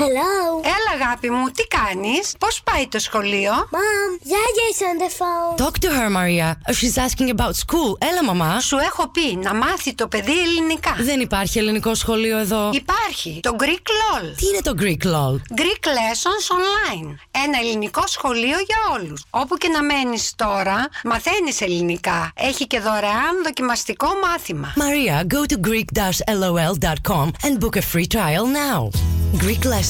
Hello. Έλα, αγάπη μου, τι κάνεις, πώς πάει το σχολείο; Mom, Yaya is on the phone. Talk to her, Maria. She's asking about school. Έλα, μαμά. Σου έχω πει να μάθει το παιδί ελληνικά. Δεν υπάρχει ελληνικό σχολείο εδώ. Υπάρχει το Greek LOL. Τι είναι το Greek LOL? Greek Lessons Online. Ένα ελληνικό σχολείο για όλους. Όπου και να μένεις τώρα, μαθαίνεις ελληνικά. Έχει και δωρεάν δοκιμαστικό μάθημα. Maria, go to greek-lol.com and book a free trial now. Greek Lessons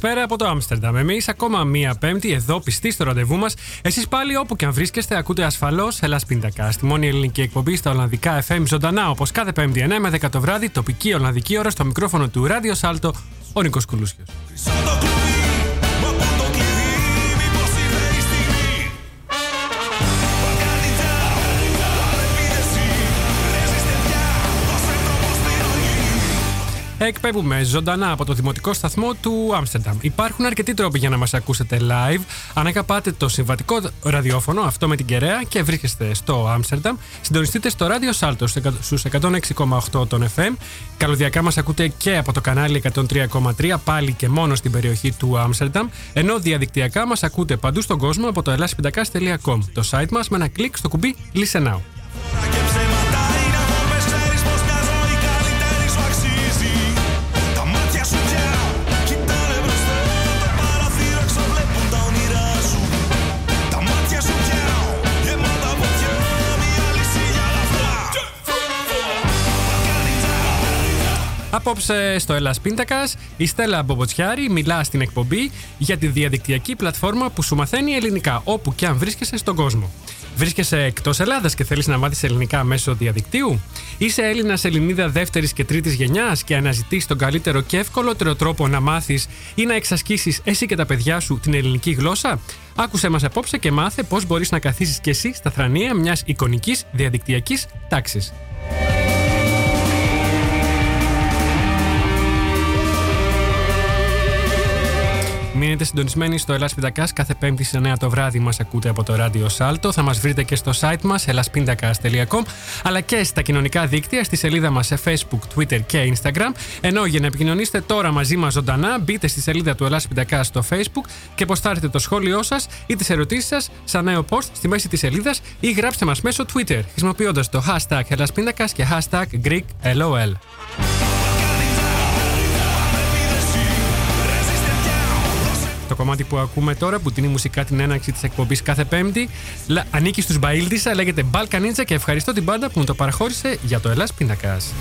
Καλησπέρα από το Άμστερνταμ. Εμείς ακόμα μία Πέμπτη εδώ πιστοί στο ραντεβού μας. Εσείς πάλι όπου και αν βρίσκεστε, ακούτε ασφαλώς Ελλάς Πίντακα. Στη μόνη ελληνική εκπομπή στα Ολλανδικά FM ζωντανά όπως κάθε Πέμπτη 9 με 10 το βράδυ, τοπική Ολλανδική ώρα στο μικρόφωνο του Ράδιο Σάλτο, ο Νίκος Κουλούσιο. Εκπέμπουμε ζωντανά από το δημοτικό σταθμό του Άμστερνταμ. Υπάρχουν αρκετοί τρόποι για να μας ακούσετε live. Αν πάτε το συμβατικό ραδιόφωνο, αυτό με την κεραία, και βρίσκεστε στο Άμστερνταμ, συντονιστείτε στο ράδιο Σάλτο στους 106,8 των FM. Καλωδιακά μας ακούτε και από το κανάλι 103,3, πάλι και μόνο στην περιοχή του Άμστερνταμ. Ενώ διαδικτυακά μας ακούτε παντού στον κόσμο από το ελάσπιντακά.com, το site μας με ένα κλικ στο κουμπί Listen Now. Απόψε στο Ελλάς Πίντακας, η Στέλλα Μπομποτσιάρη μιλά στην εκπομπή για τη διαδικτυακή πλατφόρμα που σου μαθαίνει ελληνικά όπου και αν βρίσκεσαι στον κόσμο. Βρίσκεσαι εκτός Ελλάδας και θέλεις να μάθεις ελληνικά μέσω διαδικτύου; Είσαι Έλληνας Ελληνίδα δεύτερης και τρίτης γενιάς και αναζητείς τον καλύτερο και ευκολότερο τρόπο να μάθεις ή να εξασκήσεις εσύ και τα παιδιά σου την ελληνική γλώσσα; Άκουσε μας απόψε και μάθε πώς μπορείς να καθίσεις κι εσύ στα θρανία μιας εικονικής διαδικτυακής τάξης. Μείνετε συντονισμένοι στο Ελλάς Πίντακας κάθε πέμπτη στις 9 το βράδυ μας ακούτε από το ράδιο Σάλτο. Θα μας βρείτε και στο site μας elaspindakas.com αλλά και στα κοινωνικά δίκτυα στη σελίδα μας σε Facebook, Twitter και Instagram. Ενώ για να επικοινωνήσετε τώρα μαζί μας ζωντανά μπείτε στη σελίδα του Ελλάς Πίντακας στο Facebook και αποστάρετε το σχόλιο σας ή τις ερωτήσεις σας σαν νέο post στη μέση της σελίδας ή γράψτε μας μέσω Twitter χρησιμοποιώντας το hashtag Ελλάς Πίντακας και hashtag GreekLOL. Το κομμάτι που ακούμε τώρα, που τίνει μουσικά την έναρξη της εκπομπής κάθε Πέμπτη, λα- ανήκει στους Μπαίλτισα, λέγεται Balkan Ninja και ευχαριστώ την πάντα που μου το παραχώρησε για το Ελλάς Πίνακας.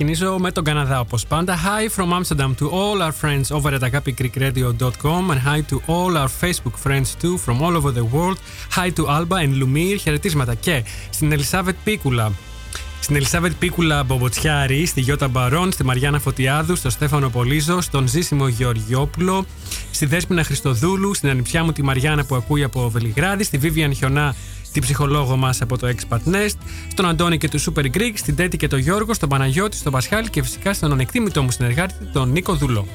Ξεκινήσω με τον Καναδά όπως πάντα. Hi from Amsterdam to all our friends over at agapigreekradio.com and hi to all our Facebook friends too from all over the world. Hi to Alba and Lumir. Χαιρετίσματα και στην Ελισάβετ Πίκουλα. Στην Ελισάβετ Πίκουλα Μπομποτσιάρη, στη Γιώτα Μπαρόν, στη Μαριάννα Φωτιάδου, στο Στέφανο Πολίζο, στον Ζήσιμο Γεωργιόπουλο, στη Δέσποινα Χριστοδούλου, στην ανιψιά μου τη Μαριάννα που ακούει από Βελιγράδη, στη Βίβιαν Χιονά την ψυχολόγο μας από το Expat Nest, στον Αντώνη και τους Super Greek, στην Τέτη και τον Γιώργο, στον Παναγιώτη, στον Πασχάλη και φυσικά στον ανεκτήμητό μου συνεργάτη, τον Νίκο Δουλό.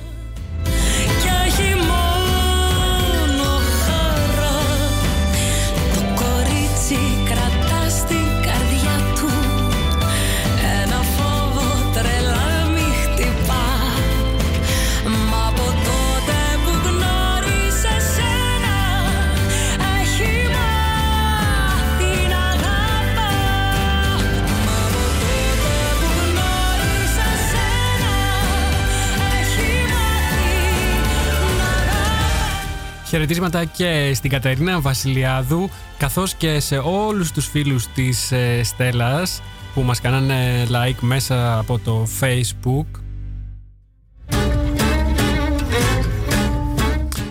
Χαιρετίσματα και στην Κατερίνα Βασιλιάδου, καθώς και σε όλους τους φίλους της ε, Στέλλας που μας κάνανε like μέσα από το Facebook.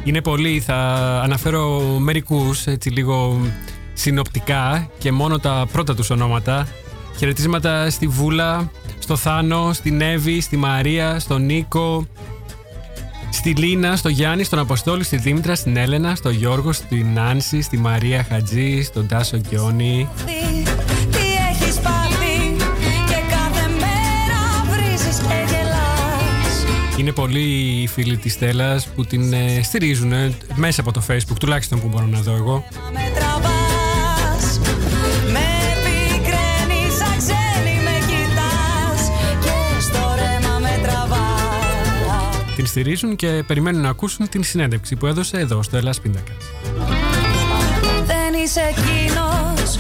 Είναι πολλοί, θα αναφέρω μερικούς έτσι λίγο συνοπτικά και μόνο τα πρώτα τους ονόματα. Χαιρετίσματα στη Βούλα, στο Θάνο, στην Εύη, στη Μαρία, στον Νίκο, Στη Λίνα, στο Γιάννη, στον Αποστόλη, στη Δήμητρα, στην Έλενα, στο Γιώργο, στην Άνση, στη Μαρία Χατζή, στον Τάσο Γκιόνι. Τι έχεις πάθει και κάθε μέρα βρίζεις και γελάς Είναι πολλοί οι φίλοι της Στέλλας που την ε, στηρίζουν ε, μέσα από το Facebook, τουλάχιστον που μπορώ να δω εγώ. Την στηρίζουν και περιμένουν να ακούσουν την συνέντευξη που έδωσε εδώ στο Ελλάς Πίντακας. Δεν είσαι εκείνος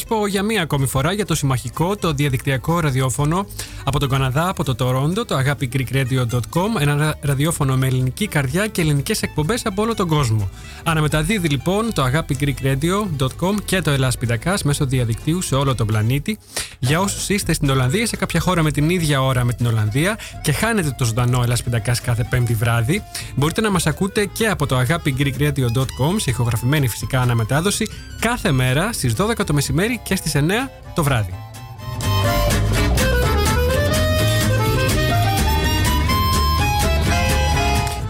Να σας πω για μία ακόμη φορά για το συμμαχικό, το διαδικτυακό ραδιόφωνο από τον Καναδά, από το Τορόντο, το agapigreekradio.com, ένα ρα- ραδιόφωνο με ελληνική καρδιά και ελληνικές εκπομπές από όλο τον κόσμο. Αναμεταδίδει λοιπόν το agapigreekradio.com και το Ελλάς Πιτακάς μέσω διαδικτύου σε όλο τον πλανήτη. Για όσους είστε στην Ολλανδία, σε κάποια χώρα με την ίδια ώρα με την Ολλανδία και χάνετε το ζωντανό Ελλάς Πιτακάς κάθε πέμπτη βράδυ, μπορείτε να μας ακούτε και από το agapigreekradio.com σε ηχογραφημένη φυσικά αναμετάδοση κάθε μέρα στις 12 το μεσημέρι και στις 9 το βράδυ.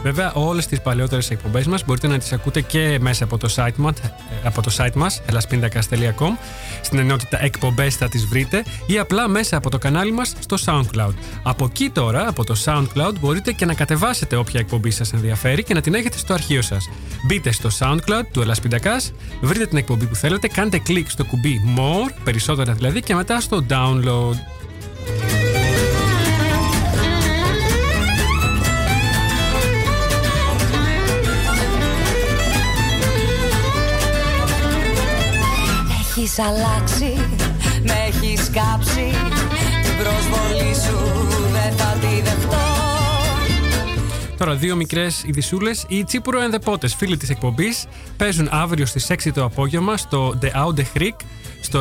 Βέβαια, όλες τις παλαιότερες εκπομπές μας μπορείτε να τις ακούτε και μέσα από το site μας, από το site μας elaspindakas.com στην ενότητα εκπομπές θα τις βρείτε ή απλά μέσα από το κανάλι μας στο SoundCloud. Από εκεί τώρα, από το SoundCloud, μπορείτε και να κατεβάσετε όποια εκπομπή σας ενδιαφέρει και να την έχετε στο αρχείο σας. Μπείτε στο SoundCloud του Ελασπιντακάς, βρείτε την εκπομπή που θέλετε, κάντε κλικ στο κουμπί More, περισσότερα δηλαδή, και μετά στο Download. Έχεις αλλάξει, με έχεις κάψει Την προσβολή σου δεν θα τη δεχτώ Τώρα, δύο μικρές ειδισούλε. Οι Τσίπουρο and the Potes, φίλοι της εκπομπής, παίζουν αύριο στις 6 το απόγευμα στο The Aude Creek, στο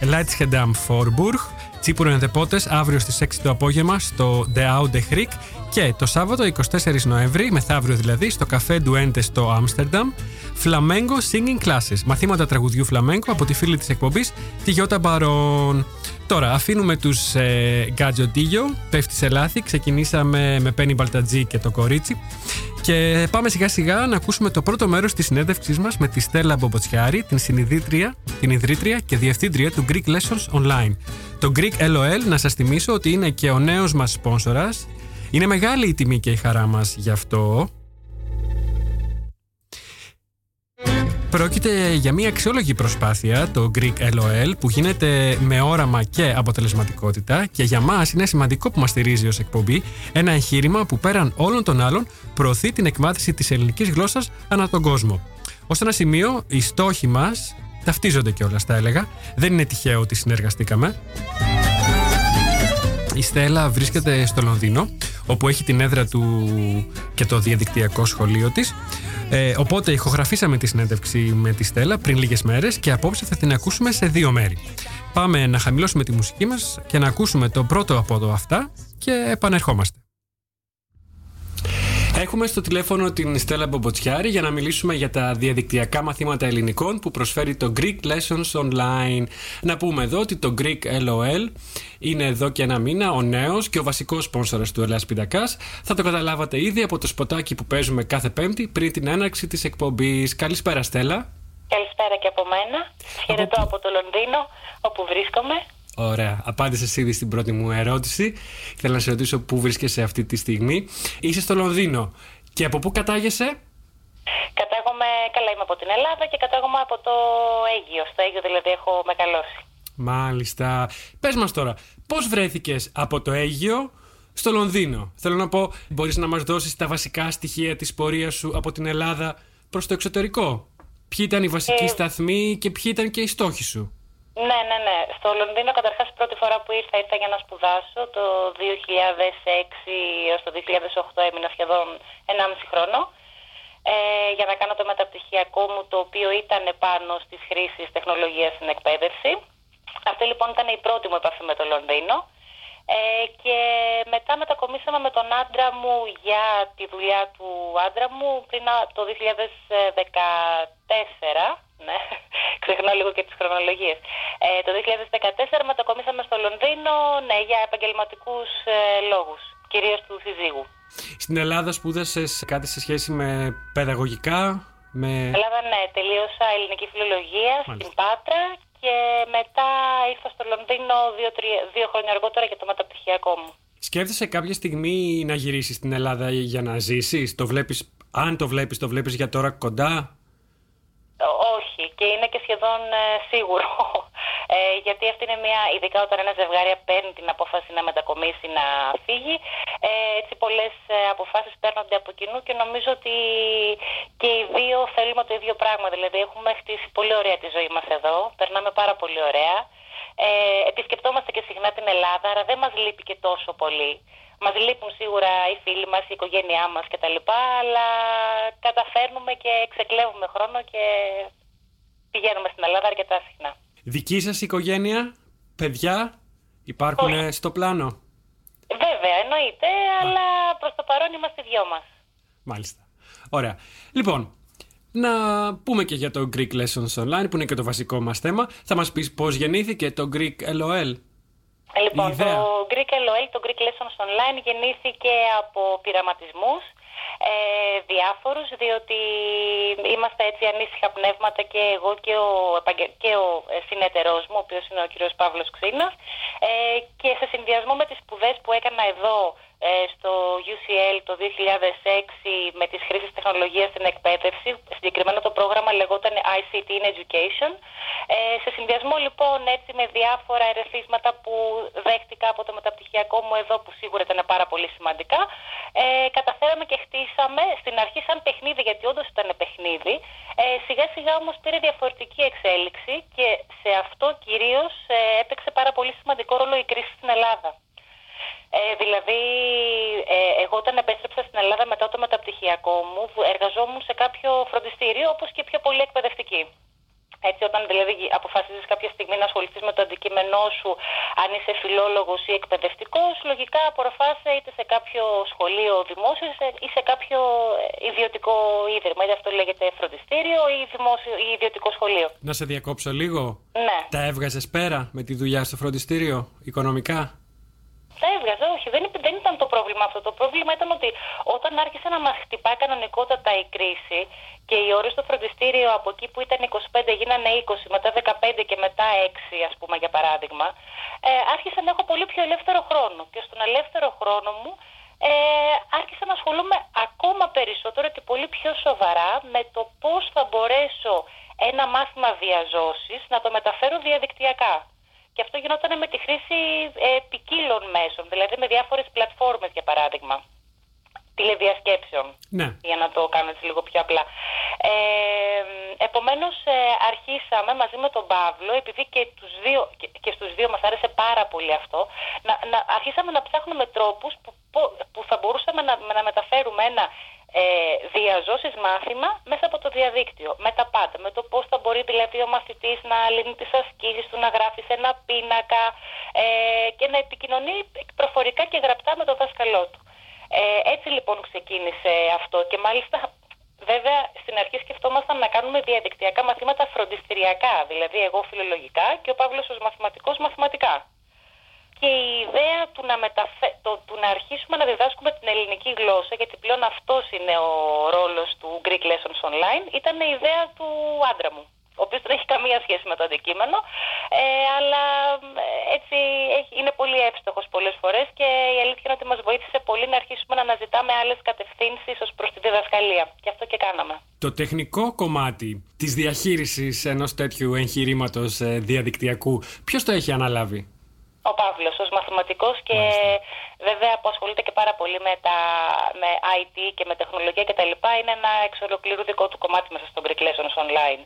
Leitschedam Forburg. Τσίπουρο and the Potes, αύριο στις 6 το απόγευμα στο The Aude Creek. Και το Σάββατο 24 Νοέμβρη, μεθαύριο δηλαδή, στο καφέ Duente στο Άμστερνταμ, Flamengo Singing Classes. Μαθήματα τραγουδιού φλαμέγκο από τη φίλη της εκπομπής, τη Γιώτα Μπαρόν. Τώρα, αφήνουμε τους ε, Γκάτζοντίγιο, πέφτει σε λάθη. Ξεκινήσαμε με Πένι Μπαλτατζή και το κορίτσι. Και πάμε σιγά σιγά να ακούσουμε το πρώτο μέρος της συνέντευξής μας με τη Στέλλα Μπομποτσιάρη, την συνειδήτρια, την ιδρύτρια και διευθύντρια του Greek Lessons Online. Το Greek LOL, να σας θυμίσω ότι είναι και ο νέος μας σπόνσορας. Είναι μεγάλη η τιμή και η χαρά μας γι' αυτό. Πρόκειται για μια αξιόλογη προσπάθεια, το Greek LOL, που γίνεται με όραμα και αποτελεσματικότητα και για μας είναι σημαντικό που μας στηρίζει ως εκπομπή ένα εγχείρημα που πέραν όλων των άλλων προωθεί την εκμάθηση της ελληνικής γλώσσας ανά τον κόσμο. Ως ένα σημείο, οι στόχοι μας ταυτίζονται κιόλας, τα έλεγα. Δεν είναι τυχαίο ότι συνεργαστήκαμε. Η Στέλλα βρίσκεται στο Λονδίνο, όπου έχει την έδρα του και το διαδικτυακό σχολείο της. Ε, οπότε ηχογραφήσαμε τη συνέντευξη με τη Στέλλα πριν λίγες μέρες και απόψε θα την ακούσουμε σε δύο μέρη. Πάμε να χαμηλώσουμε τη μουσική μας και να ακούσουμε το πρώτο από εδώ αυτά και επανερχόμαστε. Έχουμε στο τηλέφωνο την Στέλλα Μπομποτσιάρη για να μιλήσουμε για τα διαδικτυακά μαθήματα ελληνικών που προσφέρει το Greek Lessons Online. Να πούμε εδώ ότι το Greek LOL είναι εδώ και ένα μήνα ο νέος και ο βασικός σπόνσορας του Ελλάς Πιτακάς. Θα το καταλάβατε ήδη από το σποτάκι που παίζουμε κάθε Πέμπτη πριν την έναρξη της εκπομπής. Καλησπέρα, Στέλλα. Καλησπέρα και από μένα. Χαιρετώ από το Λονδίνο, όπου βρίσκομαι. Ωραία. Απάντησες ήδη στην πρώτη μου ερώτηση. Θέλω να σε ρωτήσω πού βρίσκεσαι αυτή τη στιγμή. Είσαι στο Λονδίνο. Και από πού κατάγεσαι, Κατάγομαι, καλά είμαι από την Ελλάδα και κατάγομαι από το Αίγυο. Στο Αίγυο δηλαδή έχω μεγαλώσει. Μάλιστα. Πες μας τώρα, πώς βρέθηκες από το Αίγυο στο Λονδίνο; Θέλω να πω, μπορείς να μας δώσεις τα βασικά στοιχεία της πορείας σου από την Ελλάδα προς το εξωτερικό; Ποιοι ήταν οι βασικοί Ε, σταθμοί και ποιοι ήταν και οι στόχοι σου; Ναι, ναι, ναι. Στο Λονδίνο καταρχάς η πρώτη φορά που ήρθα ήρθα για να σπουδάσω. Το 2006 έως το 2008 έμεινα σχεδόν 1,5 χρόνο. Ε, για να κάνω το μεταπτυχιακό μου το οποίο ήταν πάνω στις χρήσεις τεχνολογίας στην εκπαίδευση. Αυτή λοιπόν ήταν η πρώτη μου επαφή με το Λονδίνο. Ε, και μετά μετακομίσαμε με τον άντρα μου για τη δουλειά του άντρα μου πριν α- το 2014. Ναι, ξεχνάω λίγο και τις χρονολογίες. Ε, το 2014 μετακομίσαμε στο Λονδίνο ναι, για επαγγελματικούς ε, λόγους, κυρίως του συζύγου. Στην Ελλάδα σπούδασες κάτι σε σχέση με παιδαγωγικά, με. Ελλάδα, ναι, τελείωσα ελληνική φιλολογία Μάλιστα. στην Πάτρα και μετά ήρθα στο Λονδίνο δύο, τρία, δύο χρόνια αργότερα για το μεταπτυχιακό μου. Σκέφτεσαι κάποια στιγμή να γυρίσεις στην Ελλάδα για να ζήσεις, το βλέπεις, αν το βλέπεις, το βλέπεις για τώρα κοντά; Ό- Όχι, και είναι και σχεδόν ε, σίγουρο. Ε, γιατί αυτή είναι μια, ειδικά όταν ένα ζευγάρι παίρνει την απόφαση να μετακομίσει, να φύγει, ε, έτσι πολλές ε, αποφάσεις παίρνονται από κοινού και νομίζω ότι και οι δύο θέλουμε το ίδιο πράγμα. Δηλαδή έχουμε χτίσει πολύ ωραία τη ζωή μας εδώ, περνάμε πάρα πολύ ωραία. Ε, επισκεπτόμαστε και συχνά την Ελλάδα, άρα δεν μας λείπει και τόσο πολύ. Μας λείπουν σίγουρα οι φίλοι μας, η οικογένειά μας κτλ. Αλλά καταφέρνουμε και ξεκλέβουμε χρόνο και πηγαίνουμε στην Ελλάδα αρκετά συχνά. Δική σας οικογένεια, παιδιά, υπάρχουν Όχι. στο πλάνο; Βέβαια, εννοείται, αλλά προς το παρόν είμαστε οι δυο μας. Μάλιστα. Ωραία. Λοιπόν, να πούμε και για το Greek Lessons Online, που είναι και το βασικό μας θέμα. Θα μας πεις πώς γεννήθηκε το Greek LOL. Λοιπόν, Η ιδέα. το Greek LOL, το Greek Lessons Online γεννήθηκε από πειραματισμούς ε, διάφορους, διότι είμαστε έτσι ανήσυχα πνεύματα και εγώ και ο, επαγγε- και ο ε, συνεταιρός μου, ο οποίος είναι ο κύριος Παύλος Ξύνας, ε, και σε συνδυασμό με τις σπουδές που έκανα εδώ ε, στο UCL το 2006 με τις χρήσεις τεχνολογίας στην εκπαίδευση. Συγκεκριμένα το πρόγραμμα λεγόταν ICT in Education. Ε, σε συνδυασμό λοιπόν έτσι με διάφορα ερεθίσματα που δέχτηκα από το μεταπτυχιακό μου εδώ που σίγουρα ήταν πάρα πολύ σημαντικά ε, καταφέραμε και χτίσαμε στην αρχή σαν παιχνίδι γιατί όντως ήταν παιχνίδι ε, σιγά σιγά όμως πήρε διαφορετική εξέλιξη και σε αυτό κυρίως ε, έπαιξε πάρα πολύ σημαντικό ρόλο η κρίση στην Ελλάδα. Ε, δηλαδή, ε, εγώ όταν επέστρεψα στην Ελλάδα μετά το μεταπτυχιακό μου, βου- εργαζόμουν σε κάποιο φροντιστήριο, όπως και πιο πολύ εκπαιδευτική. Έτσι, όταν δηλαδή αποφασίζεις κάποια στιγμή να ασχοληθείς με το αντικείμενό σου, αν είσαι φιλόλογος ή εκπαιδευτικός, λογικά απορροφάς είτε σε κάποιο σχολείο δημόσιο σε- ή σε κάποιο ε, ιδιωτικό ίδρυμα. Είτε αυτό λέγεται φροντιστήριο ή, δημόσιο, ή ιδιωτικό σχολείο. Να σε διακόψω λίγο. Ναι. Τα έβγαζες πέρα με τη δουλειά στο φροντιστήριο, οικονομικά; Τα έβγαζα, όχι. Δεν, υπ- δεν ήταν το πρόβλημα αυτό. Το πρόβλημα ήταν ότι όταν άρχισε να μας χτυπάει κανονικότατα η κρίση και οι ώρε στο φροντιστήριο από εκεί που ήταν 25 γίνανε 20, μετά 15 και μετά 6, ας πούμε για παράδειγμα, ε, άρχισα να έχω πολύ πιο ελεύθερο χρόνο. Και στον ελεύθερο χρόνο μου ε, άρχισα να ασχολούμαι ακόμα περισσότερο και πολύ πιο σοβαρά με το πώς θα μπορέσω ένα μάθημα διαζώσης να το μεταφέρω διαδικτυακά. Και αυτό γινόταν με τη χρήση ε, ποικίλων μέσων, δηλαδή με διάφορες πλατφόρμες για παράδειγμα τηλεδιασκέψεων. Ναι. Για να το κάνω έτσι λίγο πιο απλά. Ε, επομένως ε, αρχίσαμε μαζί με τον Παύλο, επειδή και, τους δύο, και, και στους δύο μας άρεσε πάρα πολύ αυτό, να, να αρχίσαμε να ψάχνουμε τρόπους που, που- που θα μπορούσαμε να, να μεταφέρουμε ένα ε, διαζώσεις μάθημα μέσα από το διαδίκτυο. Με τα πάντα. Με το πώς θα μπορεί δηλαδή ο μαθητής να λύνει τις ασκήσεις του, να γράφει σε ένα πίνακα ε, και να επικοινωνεί προφορικά και γραπτά με τον δάσκαλό του. Ε, έτσι λοιπόν ξεκίνησε αυτό και μάλιστα βέβαια στην αρχή σκεφτόμασταν να κάνουμε διαδικτυακά μαθήματα φροντιστηριακά, δηλαδή εγώ φιλολογικά και ο Παύλος ως μαθηματικός μαθηματικά. Και η ιδέα του να, μεταφε... το, του να αρχίσουμε να διδάσκουμε την ελληνική γλώσσα, γιατί πλέον αυτός είναι ο ρόλος του Greek Lessons Online, ήταν η ιδέα του άντρα μου ο οποίος δεν έχει καμία σχέση με το αντικείμενο, ε, αλλά ε, έτσι έχει, είναι πολύ εύστοχος πολλές φορές και η αλήθεια είναι ότι μας βοήθησε πολύ να αρχίσουμε να αναζητάμε άλλες κατευθύνσεις ως προς τη διδασκαλία. Και αυτό και κάναμε. Το τεχνικό κομμάτι της διαχείρισης ενός τέτοιου εγχειρήματος ε, διαδικτυακού, ποιος το έχει αναλάβει; Ο Παύλος ως μαθηματικός και βέβαια που ασχολείται και πάρα πολύ με, τα, με IT και με τεχνολογία κτλ. Είναι ένα εξ ολοκλήρου δικό του κομμάτι μέσα στο Greek Lessons Online.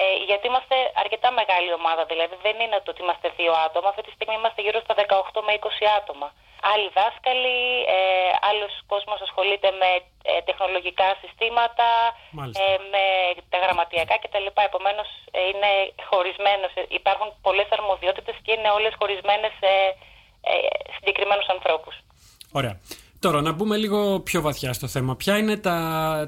Ε, γιατί είμαστε αρκετά μεγάλη ομάδα, δηλαδή δεν είναι το ότι είμαστε δύο άτομα, αυτή τη στιγμή είμαστε γύρω στα 18 με 20 άτομα. Άλλοι δάσκαλοι, ε, άλλος κόσμος ασχολείται με ε, τεχνολογικά συστήματα, Μάλιστα. ε, με τα γραμματιακά κτλ. Επομένως ε, είναι χωρισμένος, ε, υπάρχουν πολλές αρμοδιότητες και είναι όλες χωρισμένες σε ε, συγκεκριμένους ανθρώπους. Ωραία. Τώρα να μπούμε λίγο πιο βαθιά στο θέμα. Ποια είναι τα,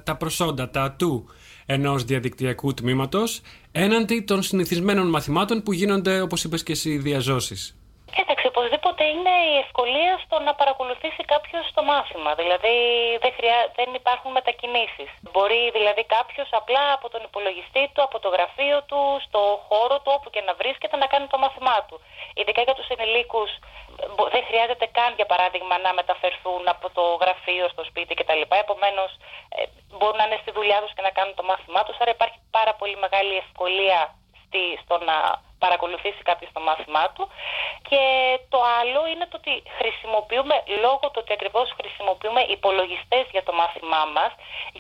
τα προσόντα, τα ατού ενός διαδικτυακού τμήματος έναντι των συνηθισμένων μαθημάτων που γίνονται, όπως είπες και εσύ, διαζώσεις; Κοίταξε, οπωσδήποτε είναι η ευκολία στο να παρακολουθήσει κάποιος το μάθημα. Δηλαδή δεν, χρειά... δεν υπάρχουν μετακινήσεις. Μπορεί δηλαδή κάποιος απλά από τον υπολογιστή του, από το γραφείο του, στο χώρο του, όπου και να βρίσκεται, να κάνει το μάθημά του. Ειδικά για τους ενηλίκους μπο- δεν χρειάζεται καν για παράδειγμα να μεταφερθούν από το γραφείο στο σπίτι κτλ. Επομένως ε, μπορούν να είναι στη δουλειά τους και να κάνουν το μάθημά τους. Άρα υπάρχει πάρα πολύ μεγάλη ευκολία στη, στο να παρακολουθήσει κάποιος το μάθημά του και το άλλο είναι το ότι χρησιμοποιούμε λόγω του ότι ακριβώς χρησιμοποιούμε υπολογιστές για το μάθημά μας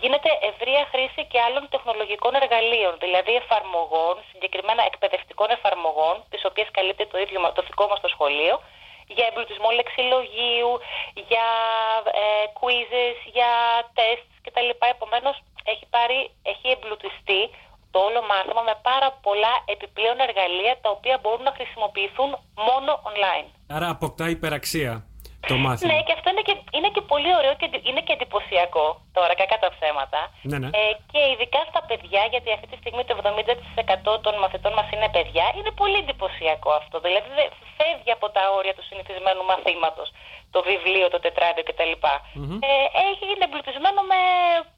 γίνεται ευρεία χρήση και άλλων τεχνολογικών εργαλείων δηλαδή εφαρμογών, συγκεκριμένα εκπαιδευτικών εφαρμογών τις οποίες καλύπτει το ίδιο μα- το δικό μας το σχολείο για εμπλουτισμό λεξιλογίου, για ε, quizzes, για τεστ κτλ. Επομένως έχει, πάρει, έχει εμπλουτιστεί το όλο μάθημα με πάρα πολλά επιπλέον εργαλεία τα οποία μπορούν να χρησιμοποιηθούν μόνο online. Άρα αποκτά υπεραξία το μάθημα. Ναι, και αυτό είναι και, είναι και πολύ ωραίο και εντι- είναι και εντυπωσιακό τώρα, κακά τα ψέματα. Ναι, ναι. Ε, και ειδικά στα παιδιά, γιατί αυτή τη στιγμή το 70% των μαθητών μας είναι παιδιά, είναι πολύ εντυπωσιακό αυτό. Δηλαδή δεν φεύγει από τα όρια του συνηθισμένου μαθήματος, το βιβλίο, το τετράδιο κτλ. Ε, έχει, είναι εμπλουτισμένο με, πολύ, έτσι,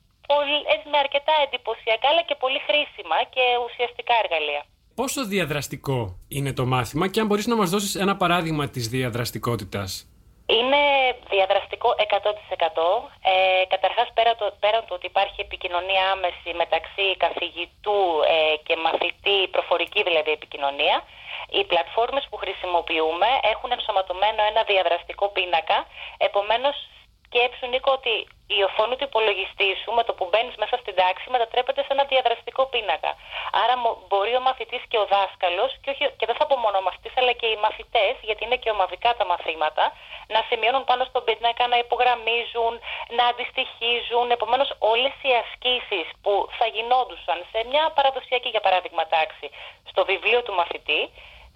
με αρκετά εντυπωσιακά αλλά και πολύ χρήσιμα και ουσιαστικά εργαλεία. Πόσο διαδραστικό είναι το μάθημα και αν μπορείς να μας δώσεις ένα παράδειγμα της διαδραστικότητας; Είναι διαδραστικό 100%. Ε, καταρχάς πέρα το, πέραν του ότι υπάρχει επικοινωνία άμεση μεταξύ καθηγητού ε, και μαθητή, προφορική δηλαδή επικοινωνία, οι πλατφόρμες που χρησιμοποιούμε έχουν ενσωματωμένο ένα διαδραστικό πίνακα, επομένως σκέψου Νίκο ότι η οθόνη του υπολογιστή σου με το που μπαίνεις μέσα στην τάξη μετατρέπεται σε ένα διαδραστικό πίνακα. Άρα μο- μπορεί ο μαθητής και ο δάσκαλος, και, όχι, και δεν θα πω μόνο ο μαθητής αλλά και οι μαθητές, γιατί είναι και ομαδικά τα μαθήματα, να σημειώνουν πάνω στον πίνακα, να υπογραμμίζουν, να αντιστοιχίζουν. Επομένως όλες οι ασκήσεις που θα γινόντουσαν σε μια παραδοσιακή για παράδειγμα τάξη στο βιβλίο του μαθητή,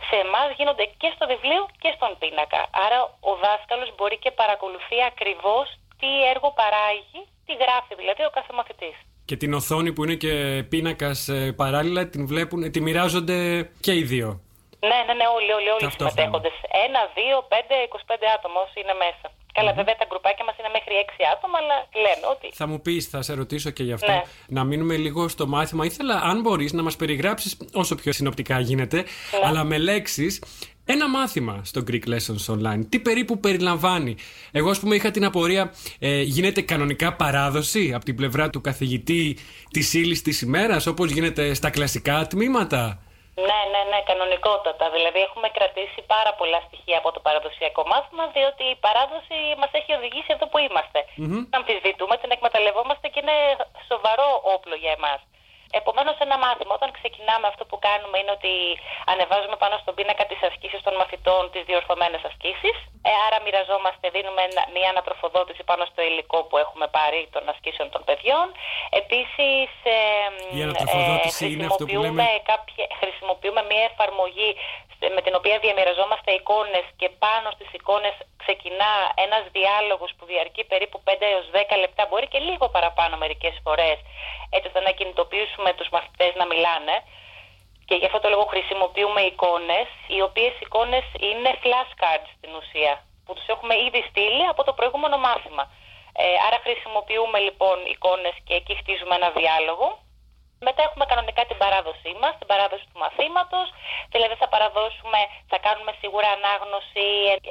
σε εμάς γίνονται και στο βιβλίο και στον πίνακα. Άρα ο δάσκαλος μπορεί και παρακολουθεί ακριβώς τι έργο παράγει, τι γράφει δηλαδή ο κάθε μαθητής. Και την οθόνη που είναι και πίνακας ε, παράλληλα την βλέπουν, τη μοιράζονται και οι δύο. Ναι, ναι, ναι, όλοι, όλοι, όλοι οι Ταυτόχρονα. συμμετέχοντες. Ένα, δύο, πέντε, 25 άτομα όσοι είναι μέσα. Καλά, βέβαια τα γκρουπάκια μας είναι μέχρι έξι άτομα, αλλά λένε ότι Θα μου πεις, θα σε ρωτήσω και γι' αυτό, Ναι. να μείνουμε λίγο στο μάθημα. Ήθελα, αν μπορείς, να μας περιγράψεις όσο πιο συνοπτικά γίνεται, αλλά με λέξεις, Ένα μάθημα στο Greek Lessons Online, τι περίπου περιλαμβάνει; Εγώ, ας πούμε, είχα την απορία, ε, γίνεται κανονικά παράδοση από την πλευρά του καθηγητή της ύλης της ημέρας, όπως γίνεται στα κλασικά τμήματα; Ναι, ναι, ναι, κανονικότατα. Δηλαδή έχουμε κρατήσει πάρα πολλά στοιχεία από το παραδοσιακό μάθημα, διότι η παράδοση μας έχει οδηγήσει εδώ που είμαστε. Να αμφισβητούμε, την εκμεταλλευόμαστε και είναι σοβαρό όπλο για εμάς. Επομένως, ένα μάθημα, όταν ξεκινάμε, αυτό που κάνουμε είναι ότι ανεβάζουμε πάνω στον πίνακα τις ασκήσεις των μαθητών, τις διορθωμένες ασκήσεις. Ε, άρα, μοιραζόμαστε, δίνουμε ένα- μια ανατροφοδότηση πάνω στο υλικό που έχουμε πάρει των ασκήσεων των παιδιών. Επίσης, ε, Η ανατροφοδότηση είναι αυτό που λέμε- κάποια, χρησιμοποιούμε μια εφαρμογή στε- με την οποία διαμοιραζόμαστε εικόνες και πάνω στις εικόνες ξεκινά ένας διάλογος που διαρκεί περίπου 5 έως 10 λεπτά, μπορεί και λίγο παραπάνω μερικές φορές, έτσι ώστε να κινητοποιήσουμε τους μαθητές να μιλάνε. Και γι' αυτό το λόγο χρησιμοποιούμε εικόνες, οι οποίες εικόνες είναι flashcards στην ουσία, που τους έχουμε ήδη στείλει από το προηγούμενο μάθημα. Ε, άρα χρησιμοποιούμε λοιπόν εικόνες και εκεί χτίζουμε ένα διάλογο μετά έχουμε κανονικά την παράδοσή μας, την παράδοση του μαθήματος, δηλαδή θα παραδώσουμε, θα κάνουμε σίγουρα ανάγνωση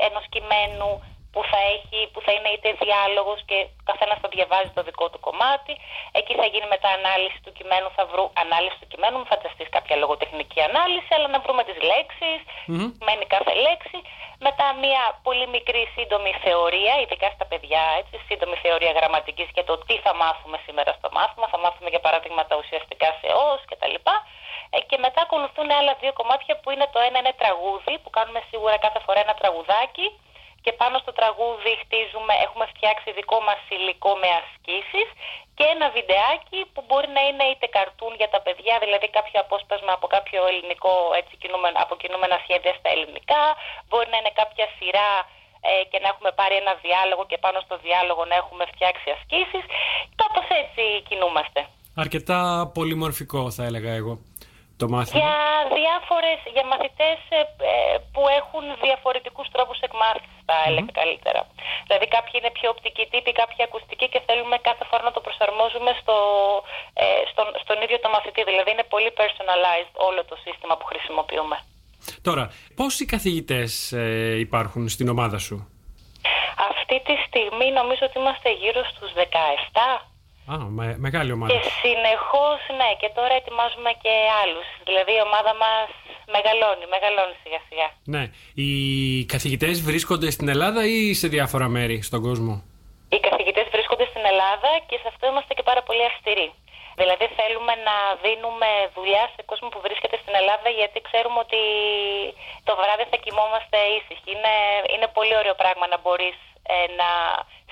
ενός κειμένου που θα, έχει, που θα είναι είτε διάλογος και ο καθένας θα διαβάζει το δικό του κομμάτι. Εκεί θα γίνει μετά ανάλυση του κειμένου, θα βρω ανάλυση του κειμένου, μην φανταστείς κάποια λογοτεχνική ανάλυση, αλλά να βρούμε τις λέξεις, μένει κάθε λέξη. Μετά μια πολύ μικρή σύντομη θεωρία, ειδικά στα παιδιά, έτσι, σύντομη θεωρία γραμματικής και το τι θα μάθουμε σήμερα στο μάθημα. Θα μάθουμε για παράδειγμα τα ουσιαστικά σε ως και τα λοιπά. Ε, και μετά ακολουθούν άλλα δύο κομμάτια που είναι το ένα είναι τραγούδι, που κάνουμε σίγουρα κάθε φορά ένα τραγουδάκι και πάνω στο τραγούδι χτίζουμε, έχουμε φτιάξει δικό μας υλικό με ασκήσεις και ένα βιντεάκι που μπορεί να είναι είτε καρτούν για τα παιδιά, δηλαδή κάποιο απόσπασμα από κάποιο ελληνικό έτσι, κινούμενο, από κινούμενα σχέδια στα ελληνικά, μπορεί να είναι κάποια σειρά ε, και να έχουμε πάρει ένα διάλογο και πάνω στο διάλογο να έχουμε φτιάξει ασκήσεις. Κάπως έτσι κινούμαστε. Αρκετά πολυμορφικό, θα έλεγα εγώ, το μάθημα; Για διάφορες, για μαθητές ε, ε, που έχουν διαφορετικούς τρόπους εκμάθησης θα έλεγα καλύτερα. Δηλαδή κάποιοι είναι πιο οπτικοί τύποι, κάποιοι ακουστικοί και θέλουμε κάθε φορά να το προσαρμόζουμε στο, ε, στον, στον ίδιο το μαθητή. Δηλαδή είναι πολύ personalized όλο το σύστημα που χρησιμοποιούμε. Τώρα, πόσοι καθηγητές ε, υπάρχουν στην ομάδα σου; Αυτή τη στιγμή νομίζω ότι είμαστε γύρω στους 17. Α, με- μεγάλη ομάδα. Και συνεχώς, ναι, και τώρα ετοιμάζουμε και άλλους. Δηλαδή η ομάδα μας μεγαλώνει, μεγαλώνει σιγά σιγά. Ναι. Οι καθηγητές βρίσκονται στην Ελλάδα ή σε διάφορα μέρη στον κόσμο; Οι καθηγητές βρίσκονται στην Ελλάδα και σε αυτό είμαστε και πάρα πολύ αυστηροί. Δηλαδή θέλουμε να δίνουμε δουλειά σε κόσμο που βρίσκεται στην Ελλάδα γιατί ξέρουμε ότι το βράδυ θα κοιμόμαστε ήσυχοι. Είναι, είναι πολύ ωραίο πράγμα να μπορείς ε, να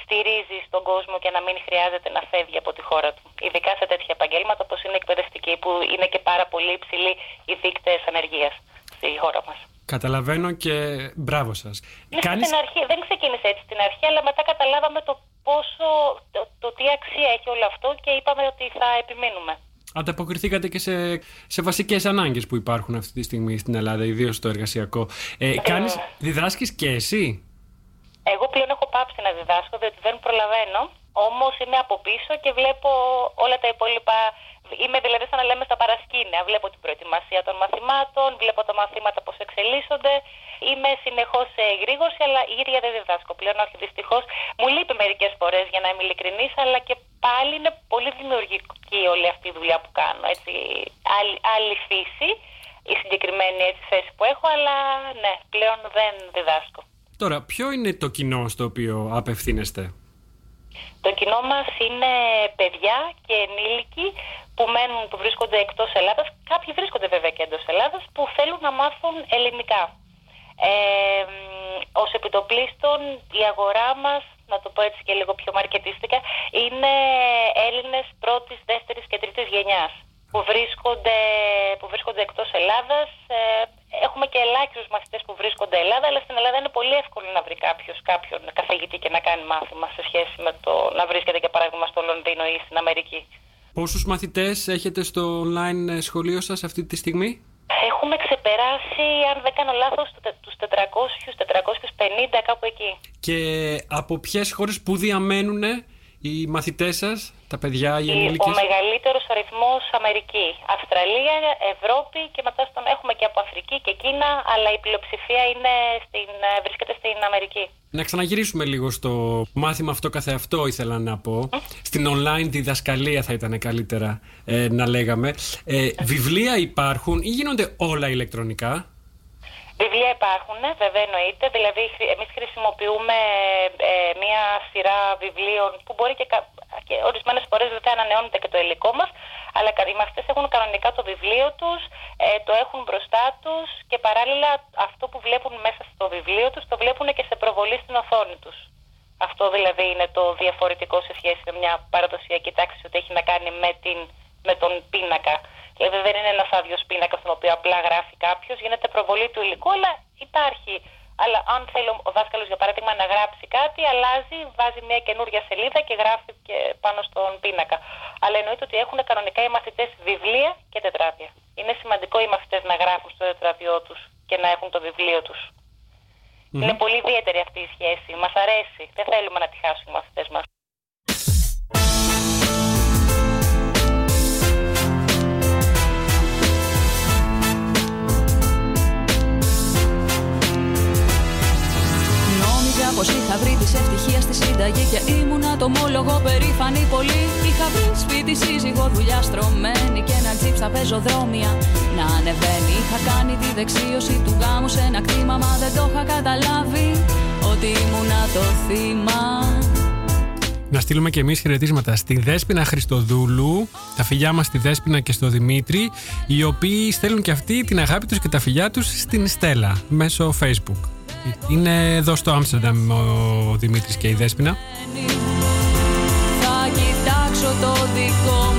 στηρίζεις τον κόσμο και να μην χρειάζεται να φεύγει από τη χώρα του. Ειδικά σε τέτοια επαγγέλματα όπως είναι εκπαιδευτική που είναι και πάρα πολύ υψηλοί οι δείκτες ανεργίας στη χώρα μας. Καταλαβαίνω και μπράβο σας. Ναι, Κάνεις... στην αρχή, δεν ξεκίνησε έτσι στην αρχή, αλλά μετά καταλάβαμε το πόσο, το, το τι αξία έχει όλο αυτό και είπαμε ότι θα επιμείνουμε. Ανταποκριθήκατε και σε, σε βασικές ανάγκες που υπάρχουν αυτή τη στιγμή στην Ελλάδα, ιδίως στο εργασιακό. Ε, κάνεις, διδάσκεις και εσύ; Εγώ πλέον έχω πάψει να διδάσκω, διότι δεν προλαβαίνω. Όμως είμαι από πίσω και βλέπω όλα τα υπόλοιπα. Είμαι δηλαδή σαν να λέμε στα παρασκήνια. Βλέπω την προετοιμασία των μαθημάτων, βλέπω τα μαθήματα πώς εξελίσσονται. Είμαι συνεχώς σε εγρήγορση, αλλά η ίδια δεν διδάσκω πλέον. Όχι, δυστυχώς. Μου λείπει μερικές φορές για να είμαι ειλικρινής, αλλά και πάλι είναι πολύ δημιουργική όλη αυτή η δουλειά που κάνω. Έτσι, άλλη, άλλη φύση, η συγκεκριμένη έτσι, θέση που έχω, αλλά ναι, πλέον δεν διδάσκω. Τώρα, ποιο είναι το κοινό στο οποίο απευθύνεστε; Το κοινό μας είναι παιδιά και ενήλικοι που μένουν, που βρίσκονται εκτός Ελλάδας. Κάποιοι βρίσκονται βέβαια και εντός Ελλάδας που θέλουν να μάθουν ελληνικά. Ε, μ, ως επιτοπλίστων η αγορά μας, να το πω έτσι και λίγο πιο μαρκετίστικα, είναι Έλληνες πρώτης, δεύτερης και τρίτης γενιάς που βρίσκονται, που βρίσκονται εκτός Ελλάδας. Ε, έχουμε και ελάχιστους μαθητές που βρίσκονται Ελλάδα, αλλά στην Ελλάδα είναι πολύ εύκολο να βρει κάποιος κάποιον καθηγητή και να κάνει μάθημα σε σχέση με το να βρίσκεται για παράδειγμα στο Λονδίνο ή στην Αμερική. Πόσους μαθητές έχετε στο online ε, σχολείο σας αυτή τη στιγμή; Έχουμε ξεπεράσει, αν δεν κάνω λάθος, του τε- τους 400, 450 κάπου εκεί. Και από ποιες χώρες που διαμένουν οι μαθητές σας, τα παιδιά, οι Η- Ο ενήλικες; μεγαλύτερος αριθμός Αμερική. Αυστραλία, Ευρώπη και μετά στον έχουμε και από Αφρική και Κίνα, αλλά η πλειοψηφία είναι στην, ε, βρίσκεται στην Αμερική. Να ξαναγυρίσουμε λίγο στο μάθημα αυτό καθεαυτό ήθελα να πω. Στην online διδασκαλία θα ήταν καλύτερα ε, να λέγαμε. Ε, βιβλία υπάρχουν ή γίνονται όλα ηλεκτρονικά; Βιβλία υπάρχουν, ναι, βέβαια εννοείται. Δηλαδή, χρη- εμείς χρησιμοποιούμε ε, μία σειρά βιβλίων που μπορεί και, κα- και ορισμένες φορές δεν θα ανανεώνεται και το υλικό μας, αλλά κα- οι μαθητές έχουν κανονικά το βιβλίο τους, ε, το έχουν μπροστά τους και παράλληλα αυτό που βλέπουν μέσα στο βιβλίο τους το βλέπουν και σε προβολή στην οθόνη τους. Αυτό δηλαδή είναι το διαφορετικό σε σχέση με μια παραδοσιακή τάξη ότι έχει να κάνει με, την, με τον πίνακα. Δηλαδή δεν είναι ένας άδειος πίνακας στον οποίο απλά γράφει κάποιος, γίνεται προβολή του υλικού, αλλά υπάρχει. Αλλά αν θέλει ο δάσκαλος, για παράδειγμα, να γράψει κάτι, αλλάζει, βάζει μια καινούργια σελίδα και γράφει και πάνω στον πίνακα. Αλλά εννοείται ότι έχουν κανονικά οι μαθητές βιβλία και τετράδια. Είναι σημαντικό οι μαθητές να γράφουν στο τετράδιό τους και να έχουν το βιβλίο τους. Είναι πολύ ιδιαίτερη αυτή η σχέση. Μας αρέσει. Δεν θέλουμε να τη χάσουν οι μαθητές μας. Συνταγή και ήμουνα το μόλογο περήφανη πολύ. Είχα βρει σπίτι, σύζυγο, δουλειά στρωμένη και ένα τζιπ στα πεζοδρόμια να ανεβαίνει. Είχα κάνει τη δεξίωση του γάμου σε ένα κτήμα, μα δεν το είχα καταλάβει ότι ήμουνα το θύμα. Να στείλουμε και εμείς χαιρετίσματα στη Δέσποινα Χριστοδούλου, τα φιλιά μας στη Δέσποινα και στο Δημήτρη, οι οποίοι στέλνουν και αυτοί την αγάπη τους και τα φιλιά τους στην Στέλλα μέσω Facebook. Είναι εδώ στο Άμστερνταμ ο Δημήτρης και η Δέσποινα. Θα κοιτάξω το δικό μου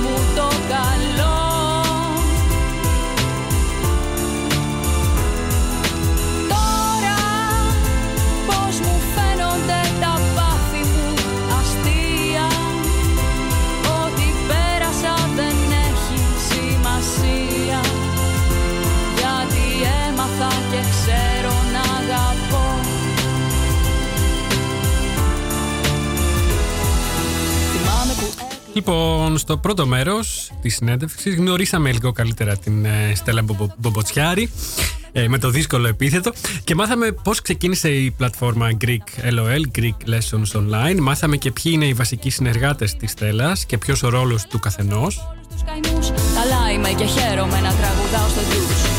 Λοιπόν, στο πρώτο μέρος της συνέντευξης γνωρίσαμε λίγο καλύτερα την ε, Στέλλα Μπομbo- Μπομποτσιάρη ε, με το δύσκολο επίθετο και μάθαμε πώς ξεκίνησε η πλατφόρμα Greek LOL, Greek Lessons Online. Μάθαμε και ποιοι είναι οι βασικοί συνεργάτες της Στέλλας και ποιος ο ρόλος του καθενός. στους καημούς Καλά είμαι και χαίρομαι να τραγουδάω στο ντους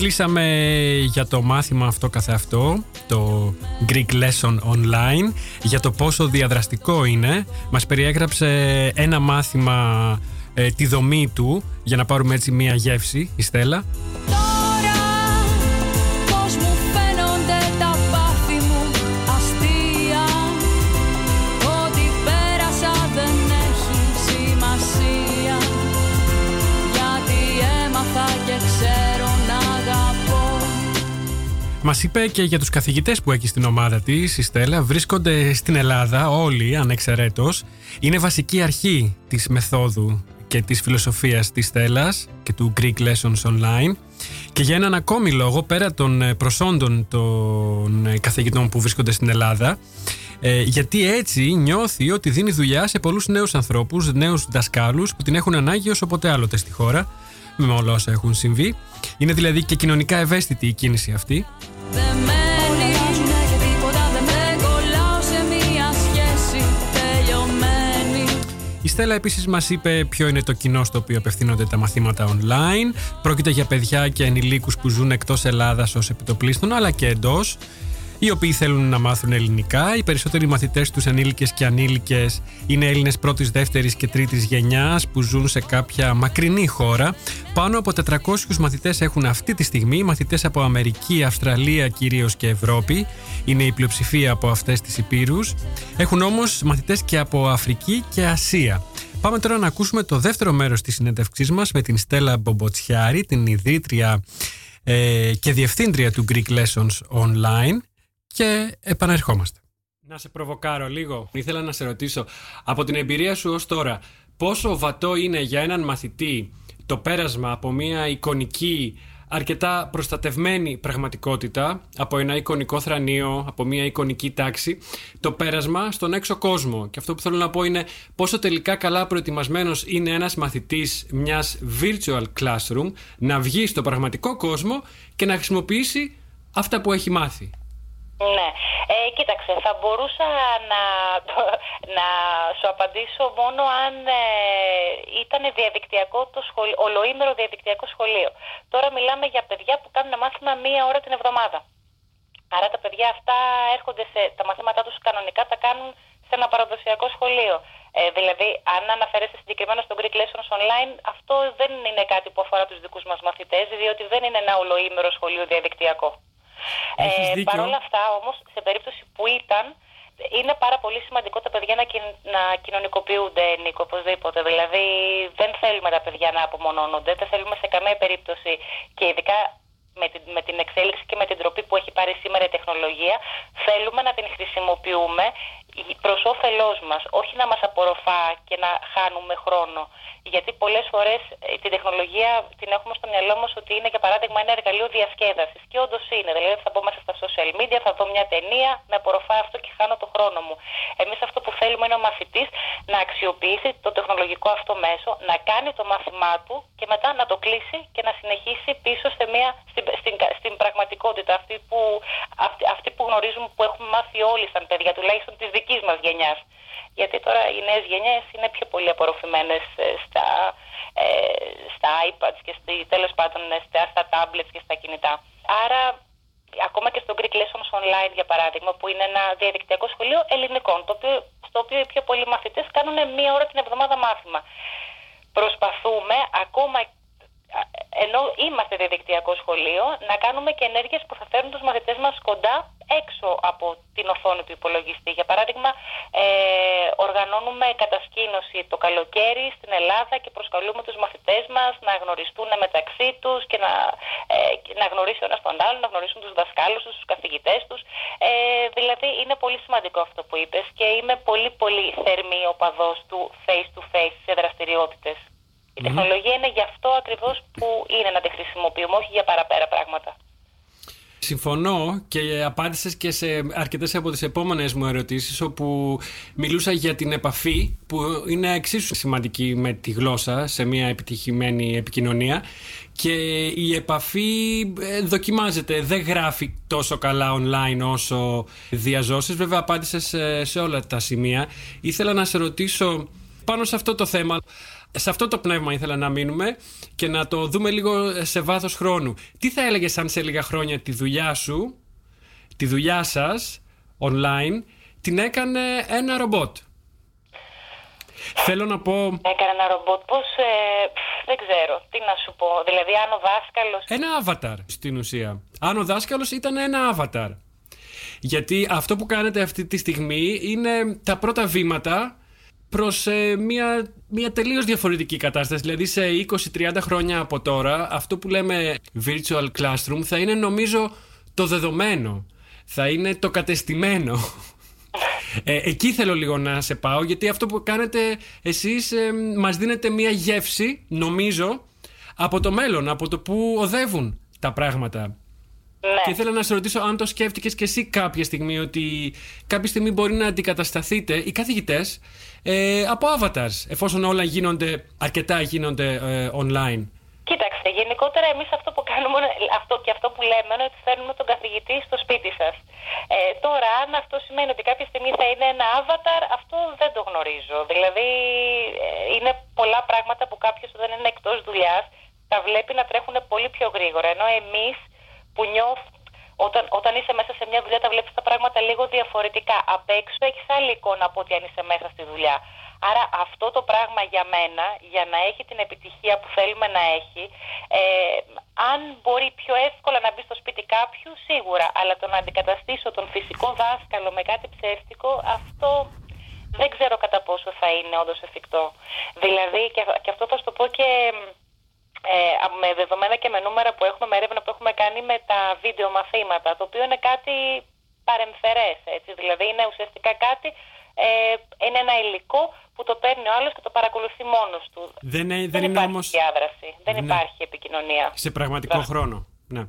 Μιλήσαμε για το μάθημα αυτό καθεαυτό, το Greek Lesson Online, για το πόσο διαδραστικό είναι. Μας περιέγραψε ένα μάθημα, ε, τη δομή του, για να πάρουμε έτσι μία γεύση, η Στέλλα. Μας είπε και για τους καθηγητές που έχει στην ομάδα της, η Στέλλα, βρίσκονται στην Ελλάδα όλοι, ανεξαιρέτως. Είναι βασική αρχή της μεθόδου και της φιλοσοφίας της Στέλλας και του Greek Lessons Online και για έναν ακόμη λόγο πέρα των ε, προσόντων των ε, καθηγητών που βρίσκονται στην Ελλάδα ε, γιατί έτσι νιώθει ότι δίνει δουλειά σε πολλούς νέους ανθρώπους, νέους δασκάλους που την έχουν ανάγκη όσο ποτέ άλλοτε στη χώρα με όλα όσα έχουν συμβεί. Είναι δηλαδή και κοινωνικά ευαίσθητη η κίνηση αυτή. Δεν μένει και τίποτα δεν κολλάω σε μία σχέση τελειωμένη Η Στέλλα επίσης μας είπε ποιο είναι το κοινό στο οποίο απευθύνονται τα μαθήματα online. Πρόκειται για παιδιά και ενηλίκους που ζουν εκτός Ελλάδας ως επιτοπλίστων αλλά και εντός οι οποίοι θέλουν να μάθουν ελληνικά. Οι περισσότεροι μαθητές τους ενήλικες και ανήλικες είναι Έλληνες πρώτης, δεύτερης και τρίτης γενιάς που ζουν σε κάποια μακρινή χώρα. Πάνω από 400 μαθητές έχουν αυτή τη στιγμή, μαθητές από Αμερική, Αυστραλία κυρίως και Ευρώπη. Είναι η πλειοψηφία από αυτές τις υπήρους. Έχουν όμως μαθητές και από Αφρική και Ασία. Πάμε τώρα να ακούσουμε το δεύτερο μέρος της συνέντευξής μας με την Στέλλα Μπομποτσιάρη, την ιδρύτρια ε, και διευθύντρια του Greek Lessons Online και επαναρχόμαστε. Να σε προβοκάρω λίγο. Ήθελα να σε ρωτήσω, από την εμπειρία σου ως τώρα, πόσο βατό είναι για έναν μαθητή το πέρασμα από μια εικονική αρκετά προστατευμένη πραγματικότητα από ένα εικονικό θρανίο, από μια εικονική τάξη, το πέρασμα στον έξω κόσμο; Και αυτό που θέλω να πω είναι πόσο τελικά καλά προετοιμασμένος είναι ένας μαθητής μιας virtual classroom να βγει στο πραγματικό κόσμο και να χρησιμοποιήσει αυτά που έχει μάθει; Ναι. Ε, κοίταξε, θα μπορούσα να, να σου απαντήσω μόνο αν ε, ήταν διαδικτυακό το σχολείο, ολοήμερο διαδικτυακό σχολείο. Τώρα μιλάμε για παιδιά που κάνουν μάθημα μία ώρα την εβδομάδα. Άρα τα παιδιά αυτά έρχονται σε, τα μαθήματά τους κανονικά τα κάνουν σε ένα παραδοσιακό σχολείο. Ε, δηλαδή, αν αναφέρεσαι συγκεκριμένα στο Greek Lessons Online, αυτό δεν είναι κάτι που αφορά τους δικούς μας μαθητές, διότι δεν είναι ένα ολοήμερο σχολείο διαδικτυακό. Ε, Παρ' όλα αυτά όμως, σε περίπτωση που ήταν, είναι πάρα πολύ σημαντικό τα παιδιά να, να κοινωνικοποιούνται, Νίκο, οπωσδήποτε. Δηλαδή, δεν θέλουμε τα παιδιά να απομονώνονται, δεν θέλουμε σε καμία περίπτωση και ειδικά με την, με την εξέλιξη και με την τροπή που έχει πάρει σήμερα η τεχνολογία, θέλουμε να την χρησιμοποιούμε προς όφελός μας, όχι να μας απορροφά και να χάνουμε χρόνο. Γιατί πολλές φορές ε, την τεχνολογία την έχουμε στο μυαλό μας ότι είναι, για παράδειγμα, ένα εργαλείο διασκέδασης. Και όντως είναι. Δηλαδή, θα μπω μέσα στα social media, θα δω μια ταινία, με απορροφά αυτό και χάνω το χρόνο μου. Εμείς αυτό που θέλουμε είναι ο μαθητής να αξιοποιήσει το τεχνολογικό αυτό μέσο, να κάνει το μάθημά του και μετά να το κλείσει και να συνεχίσει πίσω σε μια, στην, στην, στην πραγματικότητα αυτή που, αυτή, αυτή που γνωρίζουμε, που έχουμε μάθει όλοι σαν παιδιά, τουλάχιστον τη δικής μας γενιάς. Γιατί τώρα οι νέες γενιές είναι πιο πολύ απορροφημένες ε, στα, ε, στα iPads και στη, τέλος πάντων ε, στα, στα tablets και στα κινητά. Άρα ακόμα και στο Greek Lessons Online για παράδειγμα που είναι ένα διαδικτυακό σχολείο ελληνικών το οποίο, στο οποίο οι πιο πολλοί μαθητές κάνουν μία ώρα την εβδομάδα μάθημα. Προσπαθούμε ακόμα ενώ είμαστε διαδικτυακό σχολείο, να κάνουμε και ενέργειες που θα φέρουν τους μαθητές μας κοντά έξω από την οθόνη του υπολογιστή. Για παράδειγμα, ε, οργανώνουμε κατασκήνωση το καλοκαίρι στην Ελλάδα και προσκαλούμε τους μαθητές μας να γνωριστούν μεταξύ τους και να, ε, να γνωρίσουν ένας τον άλλον, να γνωρίσουν τους δασκάλους τους, τους καθηγητές τους. Ε, δηλαδή, είναι πολύ σημαντικό αυτό που είπες και είμαι πολύ πολύ θερμή οπαδός του face-to-face σε δραστηριότητες. Η τεχνολογία είναι γι' αυτό ακριβώς που είναι να τη χρησιμοποιούμε, όχι για παραπέρα πράγματα. Συμφωνώ και απάντησες και σε αρκετές από τις επόμενες μου ερωτήσεις όπου μιλούσα για την επαφή που είναι εξίσου σημαντική με τη γλώσσα σε μια επιτυχημένη επικοινωνία και η επαφή ε, δοκιμάζεται, δεν γράφει τόσο καλά online όσο διαζώσεις. Βέβαια απάντησες σε, σε όλα τα σημεία. Ήθελα να σε ρωτήσω πάνω σε αυτό το θέμα σε αυτό το πνεύμα ήθελα να μείνουμε και να το δούμε λίγο σε βάθος χρόνου. Τι θα έλεγες αν σε λίγα χρόνια τη δουλειά σου, τη δουλειά σας online, την έκανε ένα ρομπότ; Θέλω να πω... Έκανε ένα ρομπότ, πώς, ε, δεν ξέρω, τι να σου πω. Δηλαδή αν ο δάσκαλος... Ένα avatar στην ουσία. Αν ο δάσκαλος ήταν ένα avatar. Γιατί αυτό που κάνετε αυτή τη στιγμή είναι τα πρώτα βήματα προς ε, μια, μια τελείως διαφορετική κατάσταση. Δηλαδή σε 20-30 χρόνια από τώρα αυτό που λέμε virtual classroom θα είναι νομίζω το δεδομένο. Θα είναι το κατεστημένο. Ε, εκεί θέλω λίγο να σε πάω γιατί αυτό που κάνετε εσείς ε, μας δίνετε μια γεύση νομίζω από το μέλλον, από το που οδεύουν τα πράγματα. Ναι. Και ήθελα να σε ρωτήσω αν το σκέφτηκες και εσύ κάποια στιγμή ότι κάποια στιγμή μπορεί να αντικατασταθείτε οι καθηγητές ε, από avatars εφόσον όλα γίνονται, αρκετά γίνονται ε, online. Κοίταξε, γενικότερα εμείς αυτό που κάνουμε αυτό και αυτό που λέμε είναι ότι φέρνουμε τον καθηγητή στο σπίτι σας. Ε, τώρα, αν αυτό σημαίνει ότι κάποια στιγμή θα είναι ένα avatar, αυτό δεν το γνωρίζω. Δηλαδή, ε, είναι πολλά πράγματα που κάποιος όταν είναι εκτός δουλειάς τα βλέπει να τρέχουν πολύ πιο γρήγορα. Ενώ εμείς που νιώθουμε όταν, όταν είσαι μέσα σε μια δουλειά τα βλέπεις τα πράγματα λίγο διαφορετικά. Απ' έξω έχεις άλλη εικόνα από ότι αν είσαι μέσα στη δουλειά. Άρα αυτό το πράγμα για μένα, για να έχει την επιτυχία που θέλουμε να έχει, ε, αν μπορεί πιο εύκολα να μπει στο σπίτι κάποιου, σίγουρα. Αλλά το να αντικαταστήσω τον φυσικό δάσκαλο με κάτι ψεύτικο, αυτό δεν ξέρω κατά πόσο θα είναι όντως εφικτό. Δηλαδή, και, και αυτό θα σου το πω και ε, με δεδομένα και με νούμερα που έχουμε, με έρευνα που έχουμε κάνει με τα βίντεο μαθήματα, το οποίο είναι κάτι παρεμφερές, έτσι, δηλαδή είναι ουσιαστικά κάτι ε, είναι ένα υλικό που το παίρνει ο άλλος και το παρακολουθεί μόνος του. Δεν, ε- δεν είναι υπάρχει όμως διάδραση, δεν Ναι. υπάρχει επικοινωνία. σε πραγματικό χρόνο. Ναι.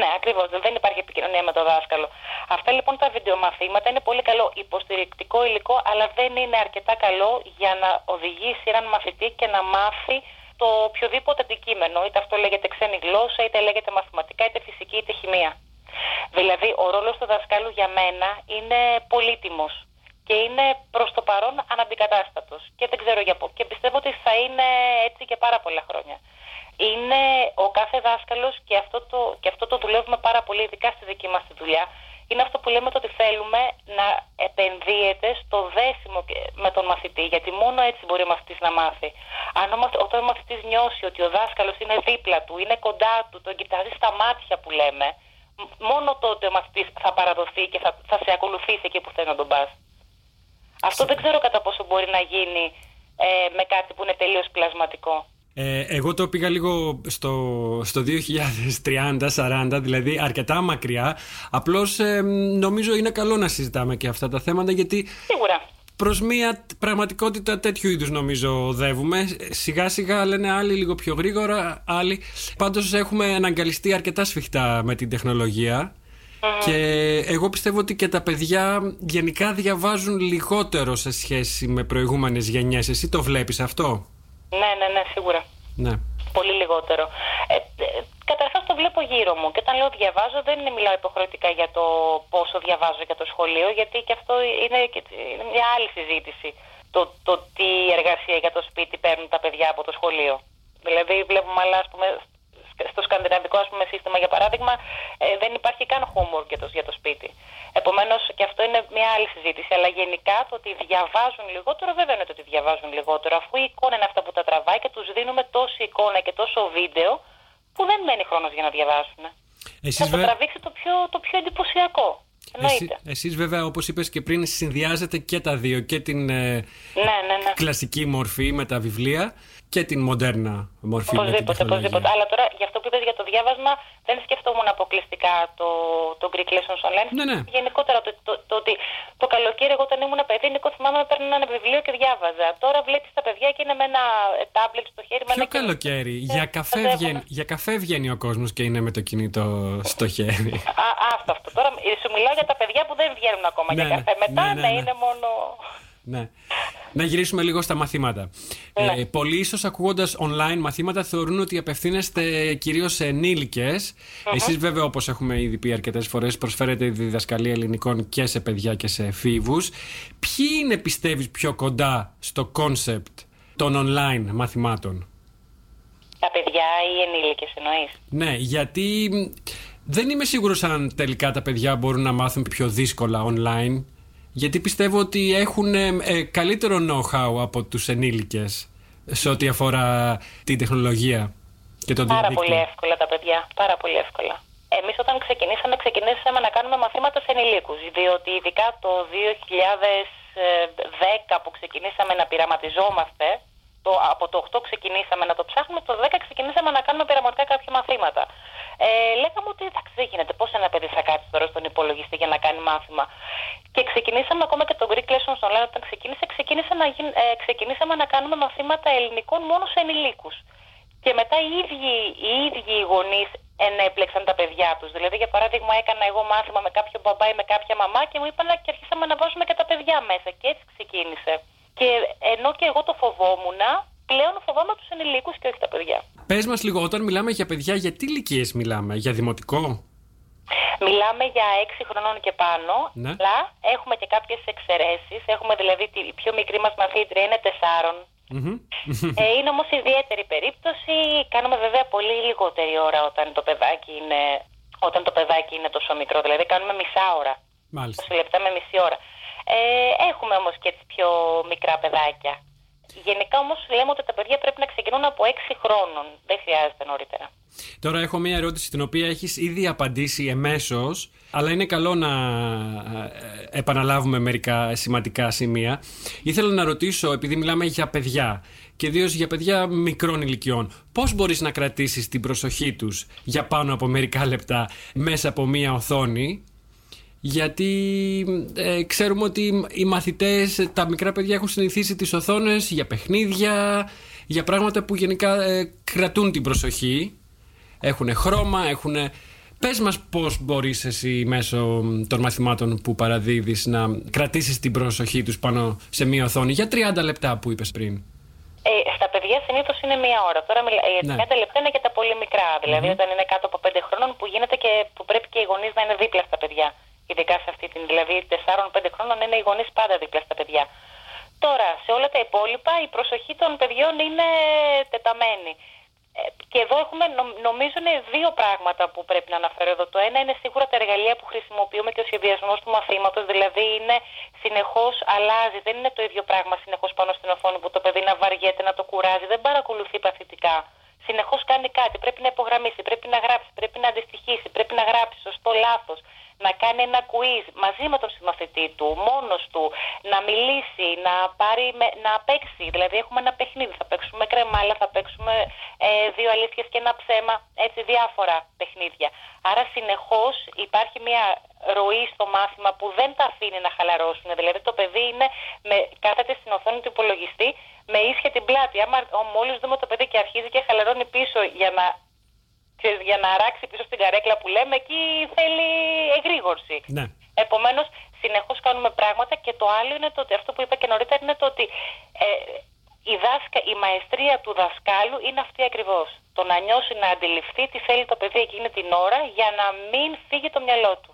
Ναι, ακριβώς. Δεν υπάρχει επικοινωνία με το δάσκαλο. Αυτά λοιπόν τα βιντεομαθήματα είναι πολύ καλό υποστηρικτικό υλικό, αλλά δεν είναι αρκετά καλό για να οδηγήσει έναν μαθητή και να μάθει το οποιοδήποτε αντικείμενο. Είτε αυτό λέγεται ξένη γλώσσα, είτε λέγεται μαθηματικά, είτε φυσική, είτε χημεία. Δηλαδή, ο ρόλος του δασκάλου για μένα είναι πολύτιμος και είναι προς το παρόν αναντικατάστατος. Και δεν ξέρω για πού. Και πιστεύω ότι θα είναι έτσι για πάρα πολλά χρόνια. Είναι ο κάθε δάσκαλος και αυτό το, και αυτό το δουλεύουμε πάρα πολύ, ειδικά στη δική μας τη δουλειά, είναι αυτό που λέμε το ότι θέλουμε να επενδύεται στο δέσιμο και- με τον μαθητή, γιατί μόνο έτσι μπορεί ο μαθητής να μάθει. Αν ο, μαθ- όταν ο μαθητής νιώσει ότι ο δάσκαλος είναι δίπλα του, είναι κοντά του, τον κοιτάζει στα μάτια που λέμε, μ- μόνο τότε ο μαθητής θα παραδοθεί και θα, θα σε ακολουθήσει εκεί που θέλει να τον πας. Αυτό δεν ξέρω κατά πόσο μπορεί να γίνει ε, με κάτι που είναι τελείως πλασματικό. Ε, εγώ το πήγα λίγο στο, στο 2030-40, δηλαδή αρκετά μακριά. Απλώς ε, νομίζω είναι καλό να συζητάμε και αυτά τα θέματα γιατί Σίγουρα. προς μια πραγματικότητα τέτοιου είδους νομίζω οδεύουμε. Σιγά σιγά λένε άλλοι λίγο πιο γρήγορα, άλλοι. Πάντως έχουμε αναγκαλιστεί αρκετά σφιχτά με την τεχνολογία. Και εγώ πιστεύω ότι και τα παιδιά γενικά διαβάζουν λιγότερο σε σχέση με προηγούμενες γενιές. Εσύ το βλέπεις αυτό; Ναι, ναι, ναι, σίγουρα. Ναι. Πολύ λιγότερο. Ε, ε, Καταρχάς το βλέπω γύρω μου. Και όταν λέω διαβάζω, δεν είναι μιλάω υποχρεωτικά για το πόσο διαβάζω για το σχολείο, γιατί και αυτό είναι, και- είναι μια άλλη συζήτηση. Το, το τι εργασία για το σπίτι παίρνουν τα παιδιά από το σχολείο. Δηλαδή, βλέπουμε άλλα, ας πούμε, στο σκανδιναβικό ας πούμε, σύστημα, για παράδειγμα, ε, δεν υπάρχει καν homework για το, για το σπίτι. Επομένως, και αυτό είναι μια άλλη συζήτηση. Αλλά γενικά το ότι διαβάζουν λιγότερο, βέβαια είναι το ότι διαβάζουν λιγότερο, αφού η εικόνα είναι αυτά που τα τραβάει και τους δίνουμε τόση εικόνα και τόσο βίντεο που δεν μένει χρόνος για να διαβάσουν. Εσείς, Θα το βε- τραβήξει το πιο, το πιο εντυπωσιακό. Εσύ, Εννοείται. εσείς βέβαια όπως είπες και πριν συνδυάζετε και τα δύο και την ε, Ναι, ναι, ναι. κλασική μορφή με τα βιβλία και την μοντέρνα μορφή με την Οπωσδήποτε, τεχνολογία. οπωσδήποτε. Αλλά τώρα, για αυτό που είπες για το διάβασμα, δεν σκεφτόμουν αποκλειστικά το, το Greek Lessons Online. Ναι, ναι. Γενικότερα το, το, το ότι το καλοκαίρι, εγώ όταν ήμουν παιδί, Νίκο, θυμάμαι να παίρνω ένα βιβλίο και διάβαζα. Τώρα βλέπεις τα παιδιά και είναι με ένα ε, τάμπλετ στο χέρι. Με Ποιο ένα κινητό. καλοκαίρι; Ε, Για καφέ, παιδεύουνε. βγαίνει, για καφέ βγαίνει ο κόσμος και είναι με το κινητό στο χέρι. Α, άστο αυτό. Τώρα ε, σου μιλάω για τα παιδιά που δεν βγαίνουν ακόμα Ναι, για ναι. καφέ. Μετά Ναι, ναι, ναι, ναι. είναι μόνο. ναι. Να γυρίσουμε λίγο στα μαθήματα. Ναι. Ε, πολλοί ίσως ακούγοντας online μαθήματα θεωρούν ότι απευθύνεστε κυρίως σε ενήλικες. Εσείς βέβαια όπως έχουμε ήδη πει αρκετές φορές προσφέρετε διδασκαλία ελληνικών και σε παιδιά και σε εφήβους. Ποιοι είναι πιστεύεις πιο κοντά στο concept των online μαθημάτων; Τα παιδιά ή οι ενήλικες εννοείς; Ναι, γιατί μ, δεν είμαι σίγουρος αν τελικά τα παιδιά μπορούν να μάθουν πιο δύσκολα online. Γιατί πιστεύω ότι έχουν ε, ε, καλύτερο know-how από τους ενήλικες σε ό,τι αφορά την τεχνολογία και το Πάρα διαδίκτυο. πολύ εύκολα τα παιδιά. Πάρα πολύ εύκολα. Εμείς όταν ξεκινήσαμε, ξεκινήσαμε να κάνουμε μαθήματα σε ενηλίκους. Διότι ειδικά το 2010 που ξεκινήσαμε να πειραματιζόμαστε, το, από το 8 ξεκινήσαμε να το ψάχνουμε, το 10 ξεκινήσαμε να κάνουμε πειραματικά κάποια μαθήματα. Ε, λέγαμε ότι εντάξει δεν γίνεται, πώς ένα παιδί θα κάτσει τώρα στον υπολογιστή για να κάνει μάθημα; Και ξεκινήσαμε ακόμα και το Greek Lessons Online όταν ξεκίνησε, ξεκίνησε να γίν- ε, ξεκινήσαμε να κάνουμε μαθήματα ελληνικών μόνο σε ενηλίκους. Και μετά οι ίδιοι οι, ίδιοι οι γονείς ενέπλεξαν τα παιδιά τους. Δηλαδή, για παράδειγμα, έκανα εγώ μάθημα με κάποιο μπαμπά ή με κάποια μαμά και μου είπαν και αρχίσαμε να βάζουμε και τα παιδιά μέσα. Και έτσι ξεκίνησε. Και ενώ και εγώ το φοβόμουν, πλέον φοβάμαι τους ενηλίκους και όχι τα παιδιά. Πες μας λίγο, όταν μιλάμε για παιδιά, για τι ηλικίες μιλάμε, για δημοτικό; Μιλάμε για 6 χρονών και πάνω, Ναι. αλλά έχουμε και κάποιες εξαιρέσεις. Έχουμε δηλαδή τη η πιο μικρή μας μαθήτρια είναι 4. Μμμ. Ε, είναι όμως ιδιαίτερη περίπτωση. Κάνουμε βέβαια πολύ λιγότερη ώρα όταν το παιδάκι είναι, όταν το παιδάκι είναι τόσο μικρό. Δηλαδή κάνουμε μισά ώρα. Μάλιστα. 20 λεπτά με μισή ώρα. Ε, έχουμε όμως και έτσι πιο μικρά παιδάκια. Γενικά όμως λέμε ότι τα παιδιά πρέπει να ξεκινούν από 6 χρόνων. Δεν χρειάζεται νωρίτερα. Τώρα έχω μια ερώτηση την οποία έχεις ήδη απαντήσει εμέσως αλλά είναι καλό να ε, επαναλάβουμε μερικά σημαντικά σημεία. Ήθελα να ρωτήσω, επειδή μιλάμε για παιδιά και ιδίως για παιδιά μικρών ηλικιών, πώς μπορείς να κρατήσεις την προσοχή τους για πάνω από μερικά λεπτά μέσα από μια οθόνη; Γιατί ε, ξέρουμε ότι οι μαθητές, τα μικρά παιδιά έχουν συνηθίσει τις οθόνες για παιχνίδια, για πράγματα που γενικά ε, κρατούν την προσοχή. Έχουν χρώμα, έχουν... Πες μας πώς μπορείς εσύ μέσω των μαθημάτων που παραδίδεις να κρατήσεις την προσοχή τους πάνω σε μία οθόνη για 30 λεπτά που είπες πριν. Ε, στα παιδιά συνήθως είναι μία ώρα. Τώρα μιλά, ε, Ναι. 30 λεπτά είναι για τα πολύ μικρά. Δηλαδή όταν είναι κάτω από 5 χρόνων που γίνεται και που πρέπει και οι γονείς να είναι δίπλα στα παιδιά. Ειδικά σε αυτή την. Δηλαδή 4-5 χρόνων είναι οι γονείς πάντα δίπλα στα παιδιά. Τώρα, σε όλα τα υπόλοιπα η προσοχή των παιδιών είναι τεταμένη. Ε, Και εδώ έχουμε, νο- νομίζω, είναι δύο πράγματα που πρέπει να αναφέρω εδώ. Το ένα είναι σίγουρα τα εργαλεία που χρησιμοποιούμε και ο σχεδιασμός του μαθήματος. Δηλαδή, είναι συνεχώς αλλάζει. Δεν είναι το ίδιο πράγμα συνεχώς πάνω στην οθόνη που το παιδί να βαριέται, να το κουράζει. Δεν παρακολουθεί παθητικά. Συνεχώς κάνει κάτι. Πρέπει να υπογραμμίσει, πρέπει να γράψει, πρέπει να αντιστοιχίσει, πρέπει να γράψει σωστό λάθος. Να κάνει ένα quiz μαζί με τον συμμαθητή του, μόνος του, να μιλήσει, να, πάρει, με- να παίξει. Δηλαδή, έχουμε ένα παιχνίδι. Θα παίξουμε κρεμάλα, θα παίξουμε ε, δύο αλήθειες και ένα ψέμα. Έτσι, διάφορα παιχνίδια. Άρα, συνεχώς υπάρχει μια ροή στο μάθημα που δεν τα αφήνει να χαλαρώσουν. Δηλαδή, το παιδί είναι με, κάθεται στην οθόνη του υπολογιστή με ίσια την πλάτη. Άμα μόλις δούμε το παιδί και αρχίζει και χαλαρώνει πίσω για να ξέρεις, για να αράξει πίσω στην καρέκλα που λέμε, εκεί θέλει εγρήγορση. Ναι. Επομένως, συνεχώς κάνουμε πράγματα και το άλλο είναι το ότι αυτό που είπα και νωρίτερα είναι το ότι ε, η, δάσκα, η μαεστρία του δασκάλου είναι αυτή ακριβώς. Το να νιώσει, να αντιληφθεί τι θέλει το παιδί εκείνη την ώρα για να μην φύγει το μυαλό του.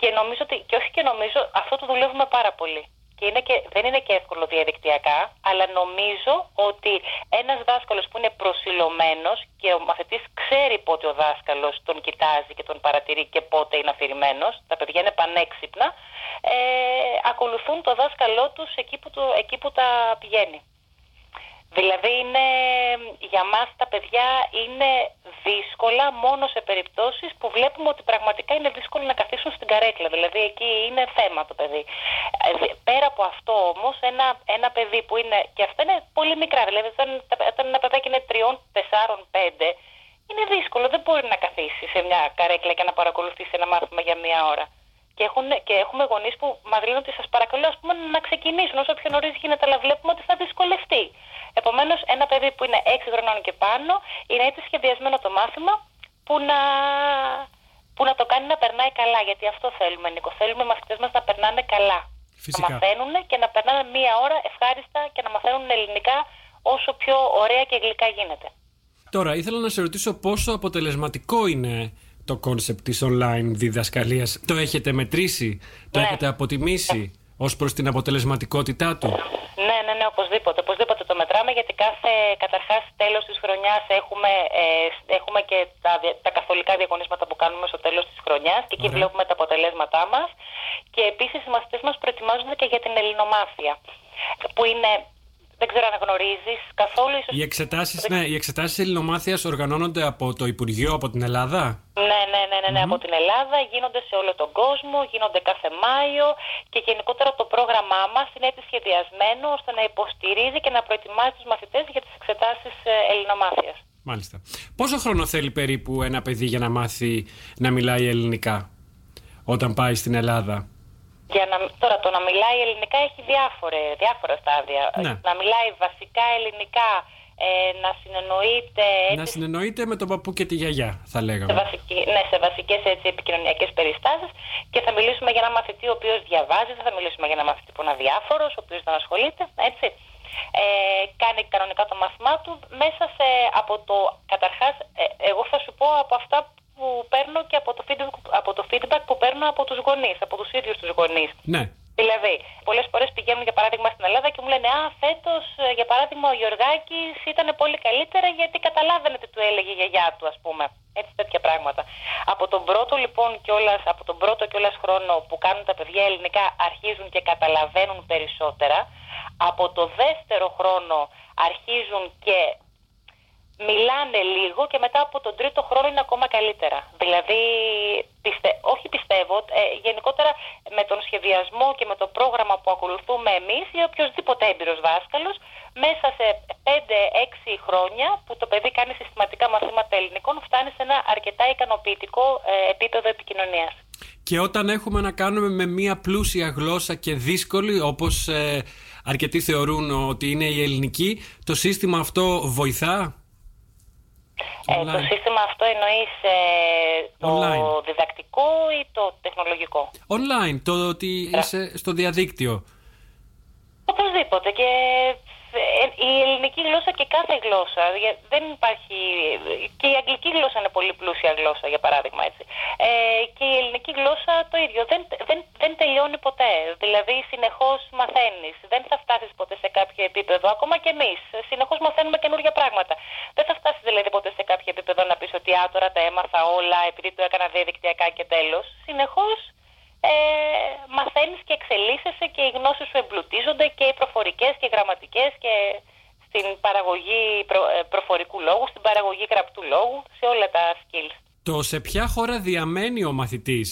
Και νομίζω ότι, και όχι και νομίζω, αυτό το δουλεύουμε πάρα πολύ. Και, είναι και δεν είναι και εύκολο διαδικτυακά, αλλά νομίζω ότι ένας δάσκαλος που είναι προσιλωμένος και ο μαθητής ξέρει πότε ο δάσκαλος τον κοιτάζει και τον παρατηρεί και πότε είναι αφηρημένος, τα παιδιά είναι πανέξυπνα, ε, ακολουθούν το δάσκαλό τους εκεί που, το, εκεί που τα πηγαίνει. Δηλαδή είναι, για μας τα παιδιά είναι δύσκολα μόνο σε περιπτώσεις που βλέπουμε ότι πραγματικά είναι δύσκολο να καθίσουν στην καρέκλα. Δηλαδή εκεί είναι θέμα το παιδί. Ε, δε- Πέρα από αυτό όμως ένα, ένα παιδί που είναι, και αυτά είναι πολύ μικρά, δηλαδή όταν, όταν ένα παιδάκι είναι τριών, τεσσάρων, πέντε, είναι δύσκολο, δεν μπορεί να καθίσει σε μια καρέκλα και να παρακολουθήσει ένα μάθημα για μία ώρα. Και, έχουν, και έχουμε γονείς που μας λένε ότι σας παρακαλώ ας πούμε, να ξεκινήσουν όσο πιο νωρίς γίνεται, αλλά βλέπουμε ότι θα δυσκολευτεί. Επομένως, ένα παιδί που είναι 6 χρονών και πάνω είναι έτσι σχεδιασμένο το μάθημα που να, που να το κάνει να περνάει καλά. Γιατί αυτό θέλουμε, Νίκο. Θέλουμε οι μαθητές μας να περνάνε καλά. Φυσικά. Να μαθαίνουν και να περνάνε μία ώρα ευχάριστα και να μαθαίνουν ελληνικά όσο πιο ωραία και γλυκά γίνεται. Τώρα, ήθελα να σε ρωτήσω πόσο αποτελεσματικό είναι το concept της online διδασκαλίας. Το έχετε μετρήσει, το Ναι. έχετε αποτιμήσει ως προς την αποτελεσματικότητά του; Ναι, ναι, ναι, οπωσδήποτε. Οπωσδήποτε το μετράμε γιατί κάθε καταρχάς τέλος της χρονιάς έχουμε, ε, έχουμε και τα, δια- τα καθολικά διαγωνίσματα που κάνουμε στο τέλος της χρονιάς και εκεί Ωραία. βλέπουμε τα αποτελέσματά μας και επίσης οι μαθητές μας προετοιμάζονται και για την ελληνομάθεια που είναι, δεν ξέρω αν γνωρίζεις καθόλου ίσως... Οι εξετάσεις, ναι, οι εξετάσεις ελληνομάθειας οργανώνονται από το Υπουργείο, από την Ελλάδα; Ναι, ναι, ναι, ναι, ναι από την Ελλάδα, γίνονται σε όλο τον κόσμο, γίνονται κάθε Μάιο και γενικότερα το πρόγραμμά μας είναι έτσι σχεδιασμένο ώστε να υποστηρίζει και να προετοιμάζει τους μαθητές για τις εξετάσεις ε, ελληνομάθειας. Μάλιστα. Πόσο χρόνο θέλει περίπου ένα παιδί για να μάθει να μιλάει ελληνικά όταν πάει στην Ελλάδα; Για να, τώρα το να μιλάει ελληνικά έχει διάφορε, διάφορα στάδια. Ναι. Να μιλάει βασικά ελληνικά, ε, να συνεννοείται Να έτσι συνεννοείται με τον παππού και τη γιαγιά, θα σε, λέγαμε. βασική, ναι, σε βασικές έτσι, επικοινωνιακές περιστάσεις και θα μιλήσουμε για ένα μαθητή ο οποίος διαβάζει, δεν θα μιλήσουμε για ένα μαθητή που είναι αδιάφορος, ο οποίος δεν ασχολείται, έτσι. Ε, κάνει κανονικά το μάθημά του μέσα σε, από το, καταρχάς, ε, εγώ θα σου πω από αυτά που παίρνω και από το, feedback, από το feedback που παίρνω από τους γονείς, από τους ίδιους τους γονείς. Ναι. Δηλαδή, πολλές φορές πηγαίνουν για παράδειγμα στην Ελλάδα και μου λένε Α, φέτος, για παράδειγμα, ο Γιωργάκης ήταν πολύ καλύτερα γιατί καταλάβαινε τι του έλεγε η γιαγιά του, ας πούμε. Έτσι, τέτοια πράγματα. Από τον πρώτο λοιπόν κιόλας, από τον πρώτο κιόλας χρόνο που κάνουν τα παιδιά ελληνικά αρχίζουν και καταλαβαίνουν περισσότερα. Από το δεύτερο χρόνο αρχίζουν και μιλάνε λίγο και μετά από τον τρίτο χρόνο είναι ακόμα καλύτερα. Δηλαδή, πιστε... όχι πιστεύω, ε, γενικότερα με τον σχεδιασμό και με το πρόγραμμα που ακολουθούμε εμείς ή οποιοδήποτε έμπειρος δάσκαλος, μέσα σε 5-6 χρόνια που το παιδί κάνει συστηματικά μαθήματα ελληνικών, φτάνει σε ένα αρκετά ικανοποιητικό ε, επίπεδο επικοινωνίας. Και όταν έχουμε να κάνουμε με μια πλούσια γλώσσα και δύσκολη, όπως ε, αρκετοί θεωρούν ότι είναι η ελληνική, το σύστημα αυτό βοηθά; Ε, το Online. σύστημα αυτό εννοείς ε, το Online. διδακτικό ή το τεχνολογικό; Online, το ότι είσαι στο διαδίκτυο. Οπωσδήποτε και ε, η ελληνική γλώσσα και κάθε γλώσσα. για- Δεν υπάρχει. και η αγγλική γλώσσα είναι πολύ πλούσια γλώσσα, για παράδειγμα έτσι. Ε, και η ελληνική γλώσσα το ίδιο. Δεν, δεν, δεν τελειώνει ποτέ. Δηλαδή, συνεχώς μαθαίνεις. Δεν θα φτάσεις ποτέ σε κάποιο επίπεδο. Ακόμα και εμείς. Συνεχώς μαθαίνουμε καινούργια πράγματα. Δεν θα φτάσεις δηλαδή ποτέ σε κάποιο επίπεδο να πεις ότι α, τώρα τα έμαθα όλα επειδή το έκανα διαδικτυακά και τέλος. Συνεχώς ε, μαθαίνεις και εξελίσσεσαι και οι γνώσεις σου εμπλουτίζονται και οι προφορικές και οι γραμματικές και στην παραγωγή προ- ε, προφορικού λόγου, στην παραγωγή γραπτού λόγου, σε όλα τα skills. Το σε ποια χώρα διαμένει ο μαθητής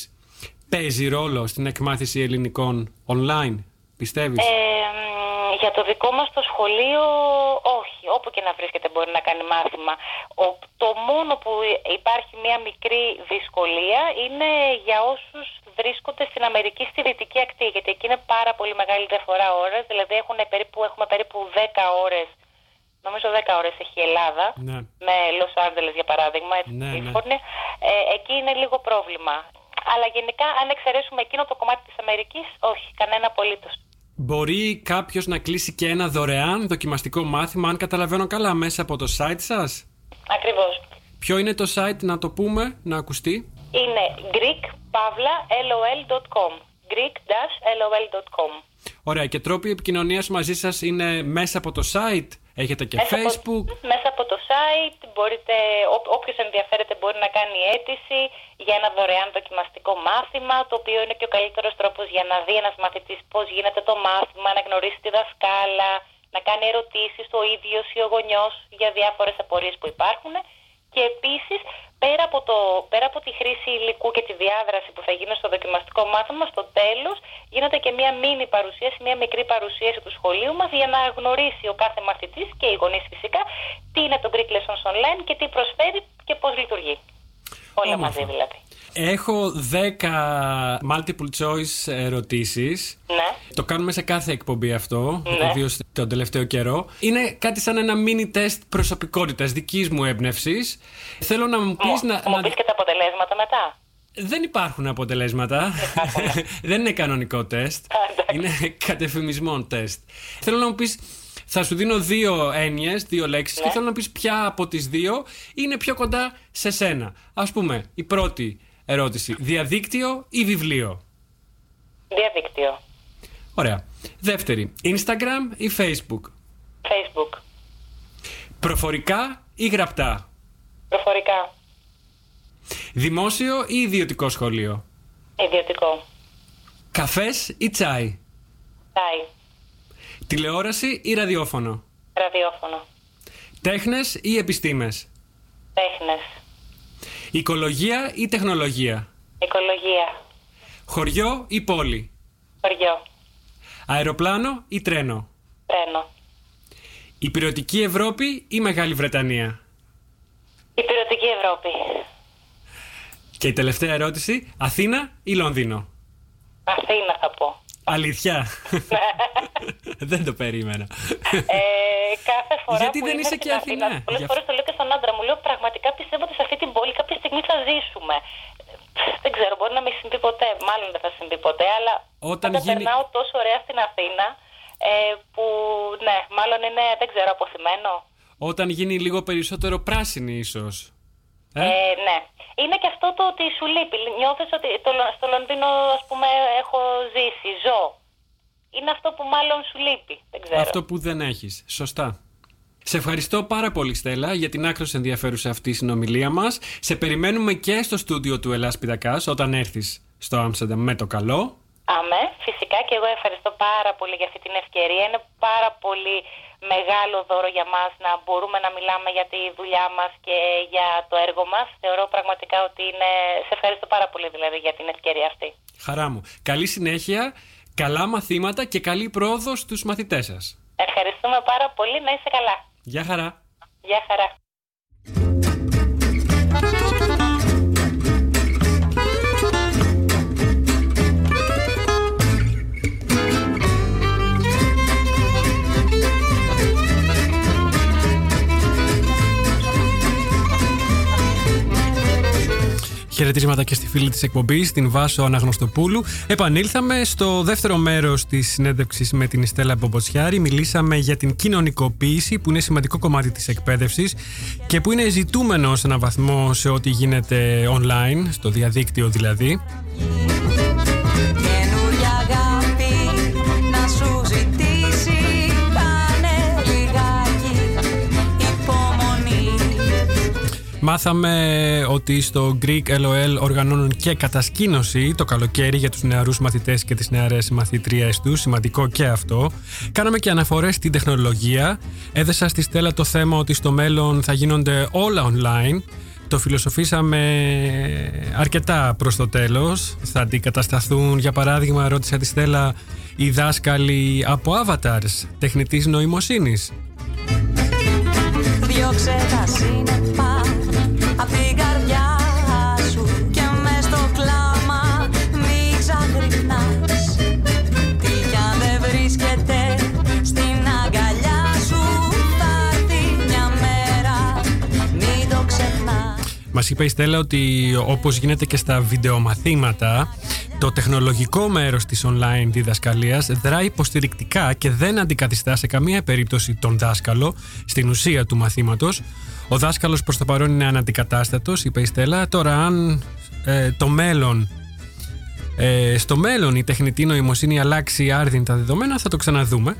παίζει ρόλο στην εκμάθηση ελληνικών online, πιστεύεις; Ε, μ, για το δικό μας το σχολείο, όχι. Όπου και να βρίσκεται μπορεί να κάνει μάθημα. Ο, το μόνο που υπάρχει μια μικρή δυσκολία είναι για όσους βρίσκονται στην Αμερική στη δυτική ακτή. Γιατί εκεί είναι πάρα πολύ μεγάλη διαφορά ώρες. Δηλαδή έχουν περίπου, έχουμε περίπου 10 ώρες, νομίζω 10 ώρες έχει η Ελλάδα. Ναι. Με Los Angeles για παράδειγμα, έτσι, Ναι, στη ναι. Καλιφόρνια. Ε, εκεί είναι λίγο πρόβλημα. Αλλά γενικά, αν εξαιρέσουμε εκείνο το κομμάτι της Αμερικής, όχι, κανένα απολύτως. Μπορεί κάποιος να κλείσει και ένα δωρεάν δοκιμαστικό μάθημα, αν καταλαβαίνω καλά, μέσα από το site σας; Ακριβώς. Ποιο είναι το site, να το πούμε, να ακουστεί; Είναι greekpavlalol.com greek-lol.com Ωραία, και τρόποι επικοινωνίας μαζί σας είναι μέσα από το site; Έχετε και Μέσα από- Facebook. μέσα από το site μπορείτε, ό, όποιος ενδιαφέρεται μπορεί να κάνει αίτηση για ένα δωρεάν δοκιμαστικό μάθημα, το οποίο είναι και ο καλύτερος τρόπος για να δει ένας μαθητής πώς γίνεται το μάθημα, να γνωρίσει τη δασκάλα, να κάνει ερωτήσεις ο ίδιος ή ο γονιός για διάφορες απορίες που υπάρχουν και επίσης πέρα από, το, πέρα από τη χρήση υλικού και τη διάδραση που θα γίνει στο δοκιμαστικό μάθημα, στο τέλος γίνεται και μια μίνι παρουσίαση, μια μικρή παρουσίαση του σχολείου μας για να γνωρίσει ο κάθε μαθητής και οι γονείς φυσικά τι είναι το Greek Lessons Online και τι προσφέρει και πώς λειτουργεί. Όλα Όμορφα. μαζί δηλαδή. Έχω 10 multiple choice ερωτήσεις. Ναι. Το κάνουμε σε κάθε εκπομπή αυτό, Ναι. ιδίως τον τελευταίο καιρό. Είναι κάτι σαν ένα mini τεστ προσωπικότητας δικής μου έμπνευσης. Θέλω να μου πεις Μου, να, θα μου να- πεις και τα αποτελέσματα μετά. Δεν υπάρχουν αποτελέσματα. Δεν είναι κανονικό τεστ. Α, εντάξει. είναι κατεφημισμόν τεστ. Θέλω να μου πεις, θα σου δίνω δύο έννοιες, δύο λέξεις Ναι. και θέλω να πεις ποια από τις δύο είναι πιο κοντά σε σένα. Ας πούμε, η πρώτη ερώτηση, διαδίκτυο ή βιβλίο; Διαδίκτυο. Ωραία. Δεύτερη, Instagram ή Facebook; Facebook. Προφορικά ή γραπτά; Προφορικά. Δημόσιο ή ιδιωτικό σχολείο; Ιδιωτικό. Καφές ή τσάι; Τάι. Τηλεόραση ή ραδιόφωνο; Ραδιόφωνο. Τέχνες ή επιστήμες; Τέχνες. Οικολογία ή τεχνολογία; Οικολογία. Χωριό ή πόλη; Χωριό. Αεροπλάνο ή τρένο; Τρένο. Υπηρετική Ευρώπη ή Μεγάλη Βρετανία; Υπηρετική Ευρώπη. Και η τελευταία ερώτηση, Αθήνα ή Λονδίνο; Αθήνα θα πω. Αλήθεια. Δεν το περίμενα. Ε, κάθε φορά Γιατί που δεν είμαι είσαι στην και Αθηνά; Πολλές Γι' φορές το λέω και στον άντρα μου. Λέω πραγματικά πιστεύω ότι σε αυτή την πόλη κάποια στιγμή θα ζήσουμε. Δεν ξέρω, μπορεί να μην συμβεί ποτέ. Μάλλον δεν θα συμβεί ποτέ, αλλά Όταν πάντα γίνει- περνάω τόσο ωραία στην Αθήνα ε, που ναι, μάλλον είναι, δεν ξέρω, αποθυμένο. Όταν γίνει λίγο περισσότερο πράσινη ίσως. Ε; Ε, ναι. Είναι και αυτό το ότι σου λείπει. Νιώθεις ότι το, Λο- στο Λονδίνο, ας πούμε, έχω ζήσει, ζω. Είναι αυτό που μάλλον σου λείπει. Δεν ξέρω. Αυτό που δεν έχεις. Σωστά. Σε ευχαριστώ πάρα πολύ Στέλλα για την άκρως ενδιαφέρουσα αυτή η συνομιλία μας. Σε περιμένουμε και στο στούντιο του Ελλάς Πιτακάς όταν έρθεις στο Άμστερνταμ με το καλό. Αμέ, φυσικά και εγώ ευχαριστώ πάρα πολύ για αυτή την ευκαιρία. Είναι πάρα πολύ μεγάλο δώρο για μας να μπορούμε να μιλάμε για τη δουλειά μας και για το έργο μας. Θεωρώ πραγματικά ότι είναι... Σε ευχαριστώ πάρα πολύ δηλαδή για την ευκαιρία αυτή. Χαρά μου. Καλή συνέχεια, καλά μαθήματα και καλή πρόοδο στους μαθητές σας. Ευχαριστούμε πάρα πολύ. Να είσαι καλά. Γεια χαρά. Γεια χαρά. Χαιρετίσματα και στη φίλη της εκπομπής, την Βάσο Αναγνωστοπούλου. Επανήλθαμε στο δεύτερο μέρος της συνέντευξης με την Στέλλα Μπομποτσιάρη. Μιλήσαμε για την κοινωνικοποίηση, που είναι σημαντικό κομμάτι της εκπαίδευσης και που είναι ζητούμενο σε έναν βαθμό σε ό,τι γίνεται online, στο διαδίκτυο δηλαδή. Μάθαμε ότι στο Greek LOL οργανώνουν και κατασκήνωση το καλοκαίρι για τους νεαρούς μαθητές και τις νεαρές μαθητρίες τους. Σημαντικό και αυτό. Κάναμε και αναφορές στην τεχνολογία. Έδεσα στη Στέλλα το θέμα ότι στο μέλλον θα γίνονται όλα online. Το φιλοσοφήσαμε αρκετά προς το τέλος. Θα αντικατασταθούν, για παράδειγμα, ρώτησα τη Στέλλα, οι δάσκαλοι από avatars τεχνητής νοημοσύνης. Διώξε τα σύννεφα ξεχνάς Μας είπε η Στέλλα ότι όπως γίνεται και στα βιντεομαθήματα, το τεχνολογικό μέρος της online διδασκαλίας δράει υποστηρικτικά και δεν αντικαθιστά σε καμία περίπτωση τον δάσκαλο στην ουσία του μαθήματος. Ο δάσκαλος προς το παρόν είναι αναντικατάστατος, είπε η Στέλλα. Τώρα αν ε, το μέλλον ε, στο μέλλον η τεχνητή νοημοσύνη αλλάξει άρδιν τα δεδομένα θα το ξαναδούμε.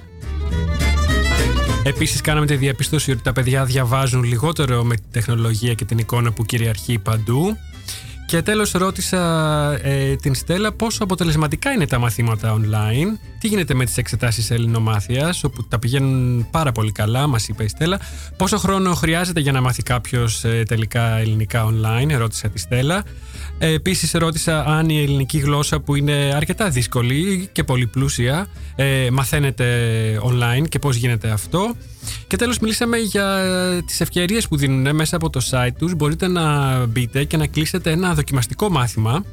Επίσης κάναμε τη διαπίστωση ότι τα παιδιά διαβάζουν λιγότερο με τη τεχνολογία και την εικόνα που κυριαρχεί παντού. Και τέλος ρώτησα ε, την Στέλλα πόσο αποτελεσματικά είναι τα μαθήματα online, τι γίνεται με τις εξετάσεις ελληνομάθειας, όπου τα πηγαίνουν πάρα πολύ καλά, μας είπε η Στέλλα. Πόσο χρόνο χρειάζεται για να μάθει κάποιος ε, τελικά ελληνικά online, ρώτησα τη Στέλλα. Ε, επίσης ρώτησα αν η ελληνική γλώσσα που είναι αρκετά δύσκολη και πολυπλούσια ε, μαθαίνεται online και πώς γίνεται αυτό. Και τέλος μιλήσαμε για ε, τις ευκαιρίες που δίνουν μέσα από το site τους. Μπορείτε να μπείτε και να κλείσετε ένα δοκιμαστικό μάθημα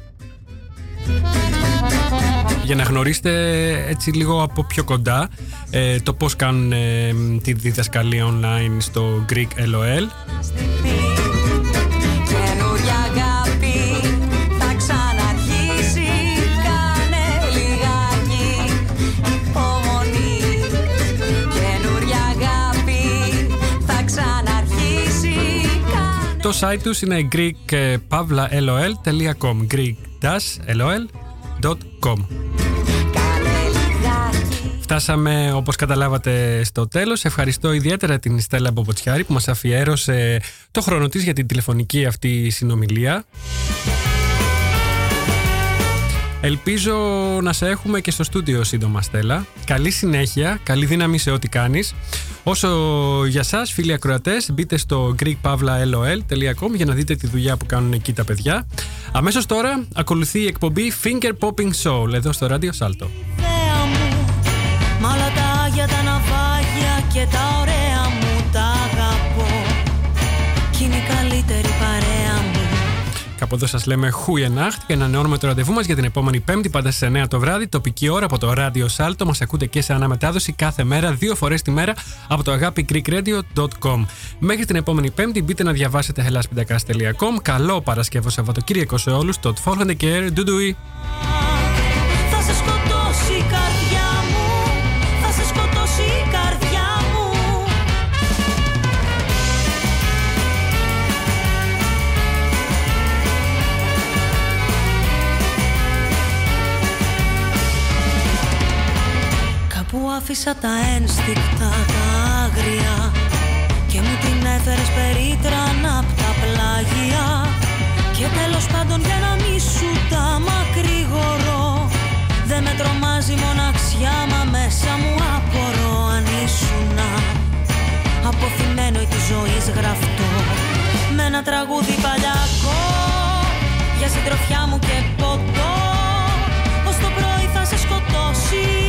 για να γνωρίσετε έτσι λίγο από πιο κοντά ε, το πώς κάνουν ε, τη διδασκαλία online στο Greek LOL. Site τους είναι greekpavlalol.com greek-lol.com Κάνε λιγάκι Φτάσαμε όπως καταλάβατε στο τέλος. Ευχαριστώ ιδιαίτερα την Στέλλα Μποποτσιάρη που μας αφιέρωσε το χρόνο της για την τηλεφωνική αυτή συνομιλία. Ελπίζω να σε έχουμε και στο στούντιο σύντομα Στέλλα. Καλή συνέχεια, καλή δύναμη σε ό,τι κάνεις. Όσο για σας φίλοι ακροατές μπείτε στο greekpavlalol.com για να δείτε τη δουλειά που κάνουν εκεί τα παιδιά. Αμέσως τώρα ακολουθεί η εκπομπή Finger Popping Soul εδώ στο Radio Salto. Θέα μου Μ' όλα τα άγια τα ναυάγια και τα ωραία Κάπου εδώ σας λέμε Χούιενάχτ και ανανεώνουμε το ραντεβού μας για την επόμενη Πέμπτη, πάντα στις 9 το βράδυ, τοπική ώρα από το Radio Salto. Μας ακούτε και σε αναμετάδοση κάθε μέρα, δύο φορές τη μέρα από το αγάπη greekradio.com. Μέχρι την επόμενη Πέμπτη, μπείτε να διαβάσετε hellas.com. Καλό Παρασκευό Σαββατοκύριακο σε όλους. Το follow and care. Ντουντουι. Κάπου άφησα τα ένστικτα, τα άγρια Και μου την έφερες περίτρανα απ' τα πλάγια. Και τέλος πάντων για να μη σου τα μακρηγορώ Δεν με τρομάζει η μοναξιά μα μέσα μου απορώ αν ήσουνα Αποθυμένο ή της ζωής γραφτό. Με ένα τραγούδι παλιακό Για συντροφιά μου και ποτό. Ως το πρωί θα σε σκοτώσει